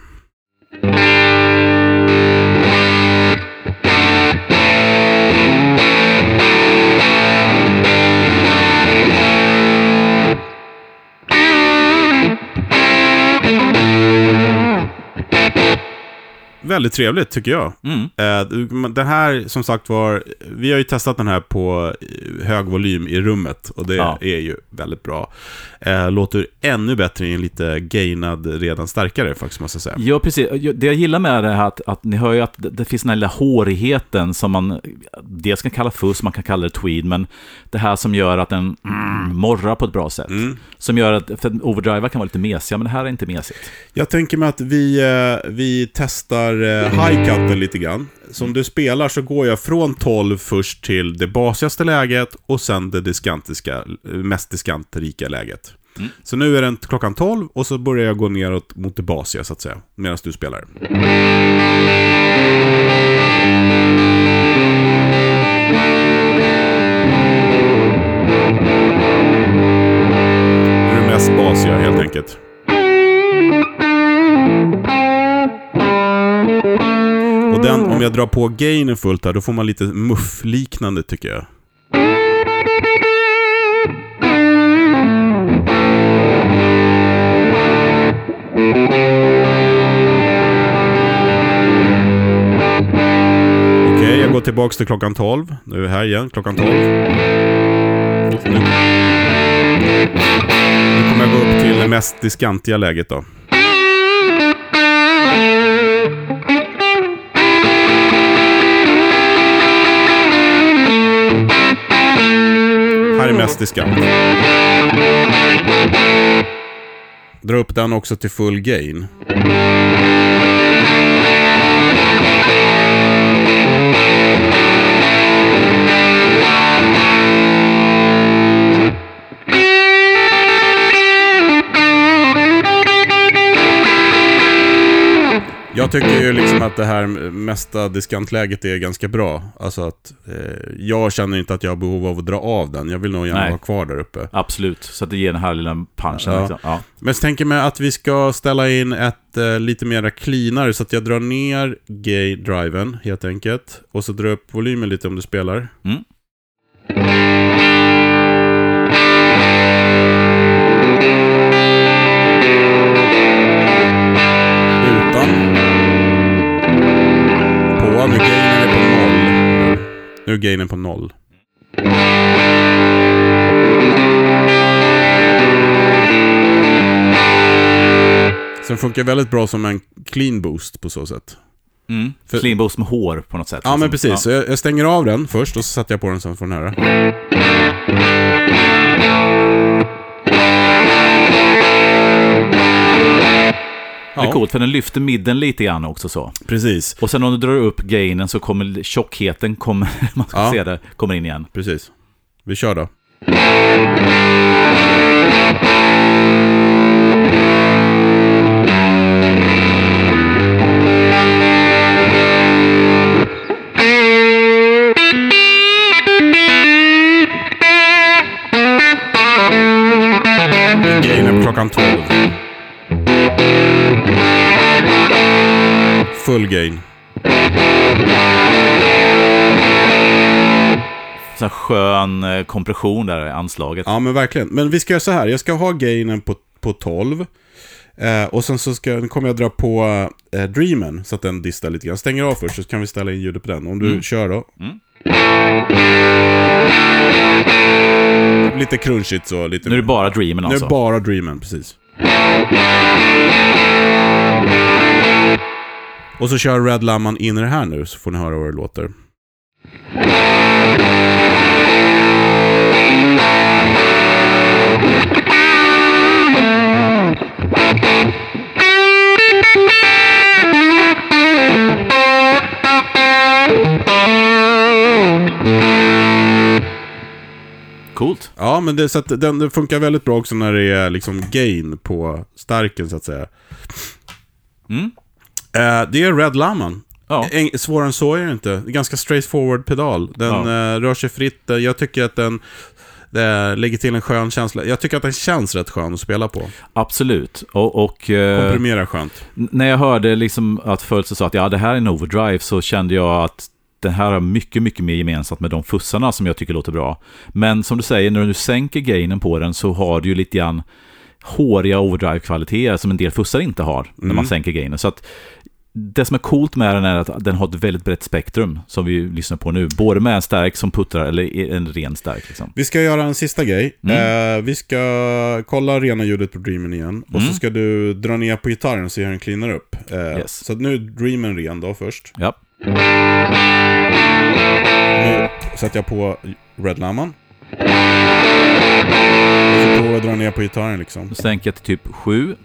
Väldigt trevligt tycker jag. Mm. Eh, Den här, som sagt var, vi har ju testat den här på eh, hög volym i rummet och det Ja. är ju väldigt bra. Eh, Låter ännu bättre i en lite gainad, redan starkare faktiskt, måste jag säga. Ja, precis. Det jag gillar med det här att, att ni hör ju att det, finns den här lilla hårigheten som man dels kan kalla fuss, man kan kalla det tweed, men det här som gör att den mm, morrar på ett bra sätt. Mm. Som gör att, för overdrivar kan vara lite mesiga, men det här är inte mesigt. Jag tänker mig att vi, vi testar eh, high-cutten lite grann. Som du spelar så går jag från 12 först till det basigaste läget och sen det diskantiska, mest diskantrika läget. Mm. Så nu är den klockan 12 och så börjar jag gå neråt mot det basiga så att säga, medan du spelar. Det är det mest basiga helt enkelt. Och den, om jag drar på gainen fullt här, då får man lite muff-liknande tycker jag. Okej, jag går tillbaks till klockan 12. Nu är vi här igen, klockan 12. Nu, nu kommer jag gå upp till det mest diskantiga läget då. Mest i skatt. Dra upp den också till full gain. Jag tycker ju liksom att det här mesta diskantläget är ganska bra. Alltså att eh, jag känner inte att jag har behov av att dra av den. Jag vill nog gärna Nej. vara kvar där uppe. Absolut, så att det ger den här lilla punchen. Ja. Liksom. Ja. Men jag tänker mig att vi ska ställa in ett eh, lite mera cleanare så att jag drar ner gay-driven helt enkelt. Och så drar jag upp volymen lite om du spelar. Mm. Gainen på noll. Sen funkar väldigt bra som en clean boost på så sätt. Mm. För- Clean boost med hår på något sätt. Ja, men liksom. precis. Så jag, jag stänger av den först och så sätter jag på den sen från nära. Det är coolt, för den lyfter midden lite grann också så. Precis. Och sen om du drar upp gainen så kommer tjockheten, kommer, *laughs* man ska Ja. se det, kommer in igen. Precis. Vi kör då. Gainen klockan 12. Full gain. Så skön eh, kompression där i anslaget. Ja, men verkligen. Men vi ska göra så här. Jag ska ha gainen på, på 12. Eh, och sen så ska, kommer jag dra på eh, Dreamen så att den distar lite grann. Stänger av först så kan vi ställa in ljudet på den. Om du Mm. kör då. Mm. Lite crunchigt så. Lite Nu är det bara Dreamen Nu är alltså. det bara Dreamen, precis. Och så kör Red Lamman in i det här nu så får ni höra hur det låter. Coolt. Ja, men det, så att den, den funkar väldigt bra också när det är liksom gain på starken så att säga. Mm. Eh, det är Red Lamman. Ja. Svårare än så är det inte. Det ganska straightforward pedal. Den Ja. eh, rör sig fritt. Eh, Jag tycker att den eh, lägger till en skön känsla. Jag tycker att den känns rätt skön att spela på. Absolut. Och, och Komprimerar skönt. när jag hörde liksom att Fölse sa att ja, det här är en overdrive så kände jag att den här har mycket, mycket mer gemensamt med de fussarna som jag tycker låter bra. Men som du säger, när du sänker gainen på den så har du ju lite grann håriga overdrive-kvaliteter som en del fussar inte har när man Mm. sänker gainen. Så att det som är coolt med den är att den har ett väldigt brett spektrum som vi lyssnar på nu. Både med en stärk som puttrar eller en ren stärk. Liksom. Vi ska göra en sista grej. Mm. Eh, vi ska kolla rena ljudet på Dreamen igen. Och så Mm. ska du dra ner på gitarren se hur den cleanar upp. Eh, Yes. Så att nu är Dreamen ren då först. Ja. Nu sätter jag på Red Lamman. Och så provar jag dra ner på gitarren liksom. Då sänker jag till typ 7.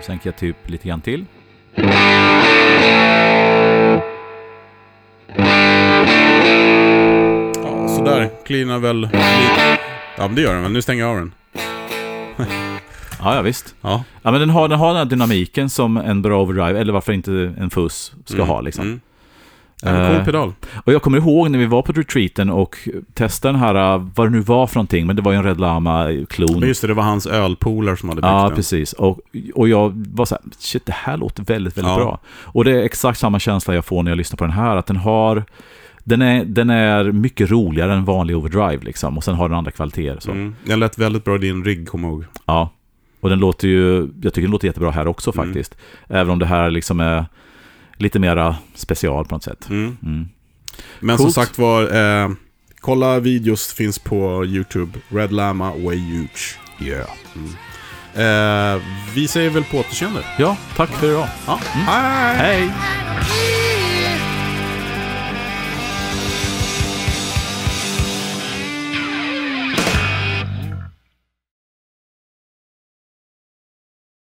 Då sänker jag typ lite grann till. Ja, sådär. Cleanar väl lite. Ja, men det gör den väl. Nu stänger jag av den. *laughs* Ja, ja visst. Ja. Ja, men den har, den har den här dynamiken som en bra overdrive, eller varför inte en fuss, ska Mm, ha liksom. Mm. Ja, men cool Eh, pedal. Och jag kommer ihåg när vi var på retreaten och testade den här, äh, vad det nu var för någonting, men det var ju en Red Lama-klon. Men just det, det var hans ölpolare som hade byggt Ja, den. precis. Och, och jag var så här, shit, det här låter väldigt, väldigt Ja. bra. Och det är exakt samma känsla jag får när jag lyssnar på den här, att den har, den är, den är mycket roligare än vanlig overdrive liksom, och sen har den andra kvaliteter. Så. Mm. Den lät väldigt bra i din rigg, kom ihåg. Ja. Och den låter ju, jag tycker den låter jättebra här också Mm. faktiskt. Även om det här liksom är lite mera special på något sätt. Mm. Mm. Men Coolt. som sagt var, eh, kolla videos finns på YouTube. Red Lama Way Huge. Yeah. Eh, vi säger väl på återseende. Ja, tack för idag. Ja. Hej! Hej! Hej!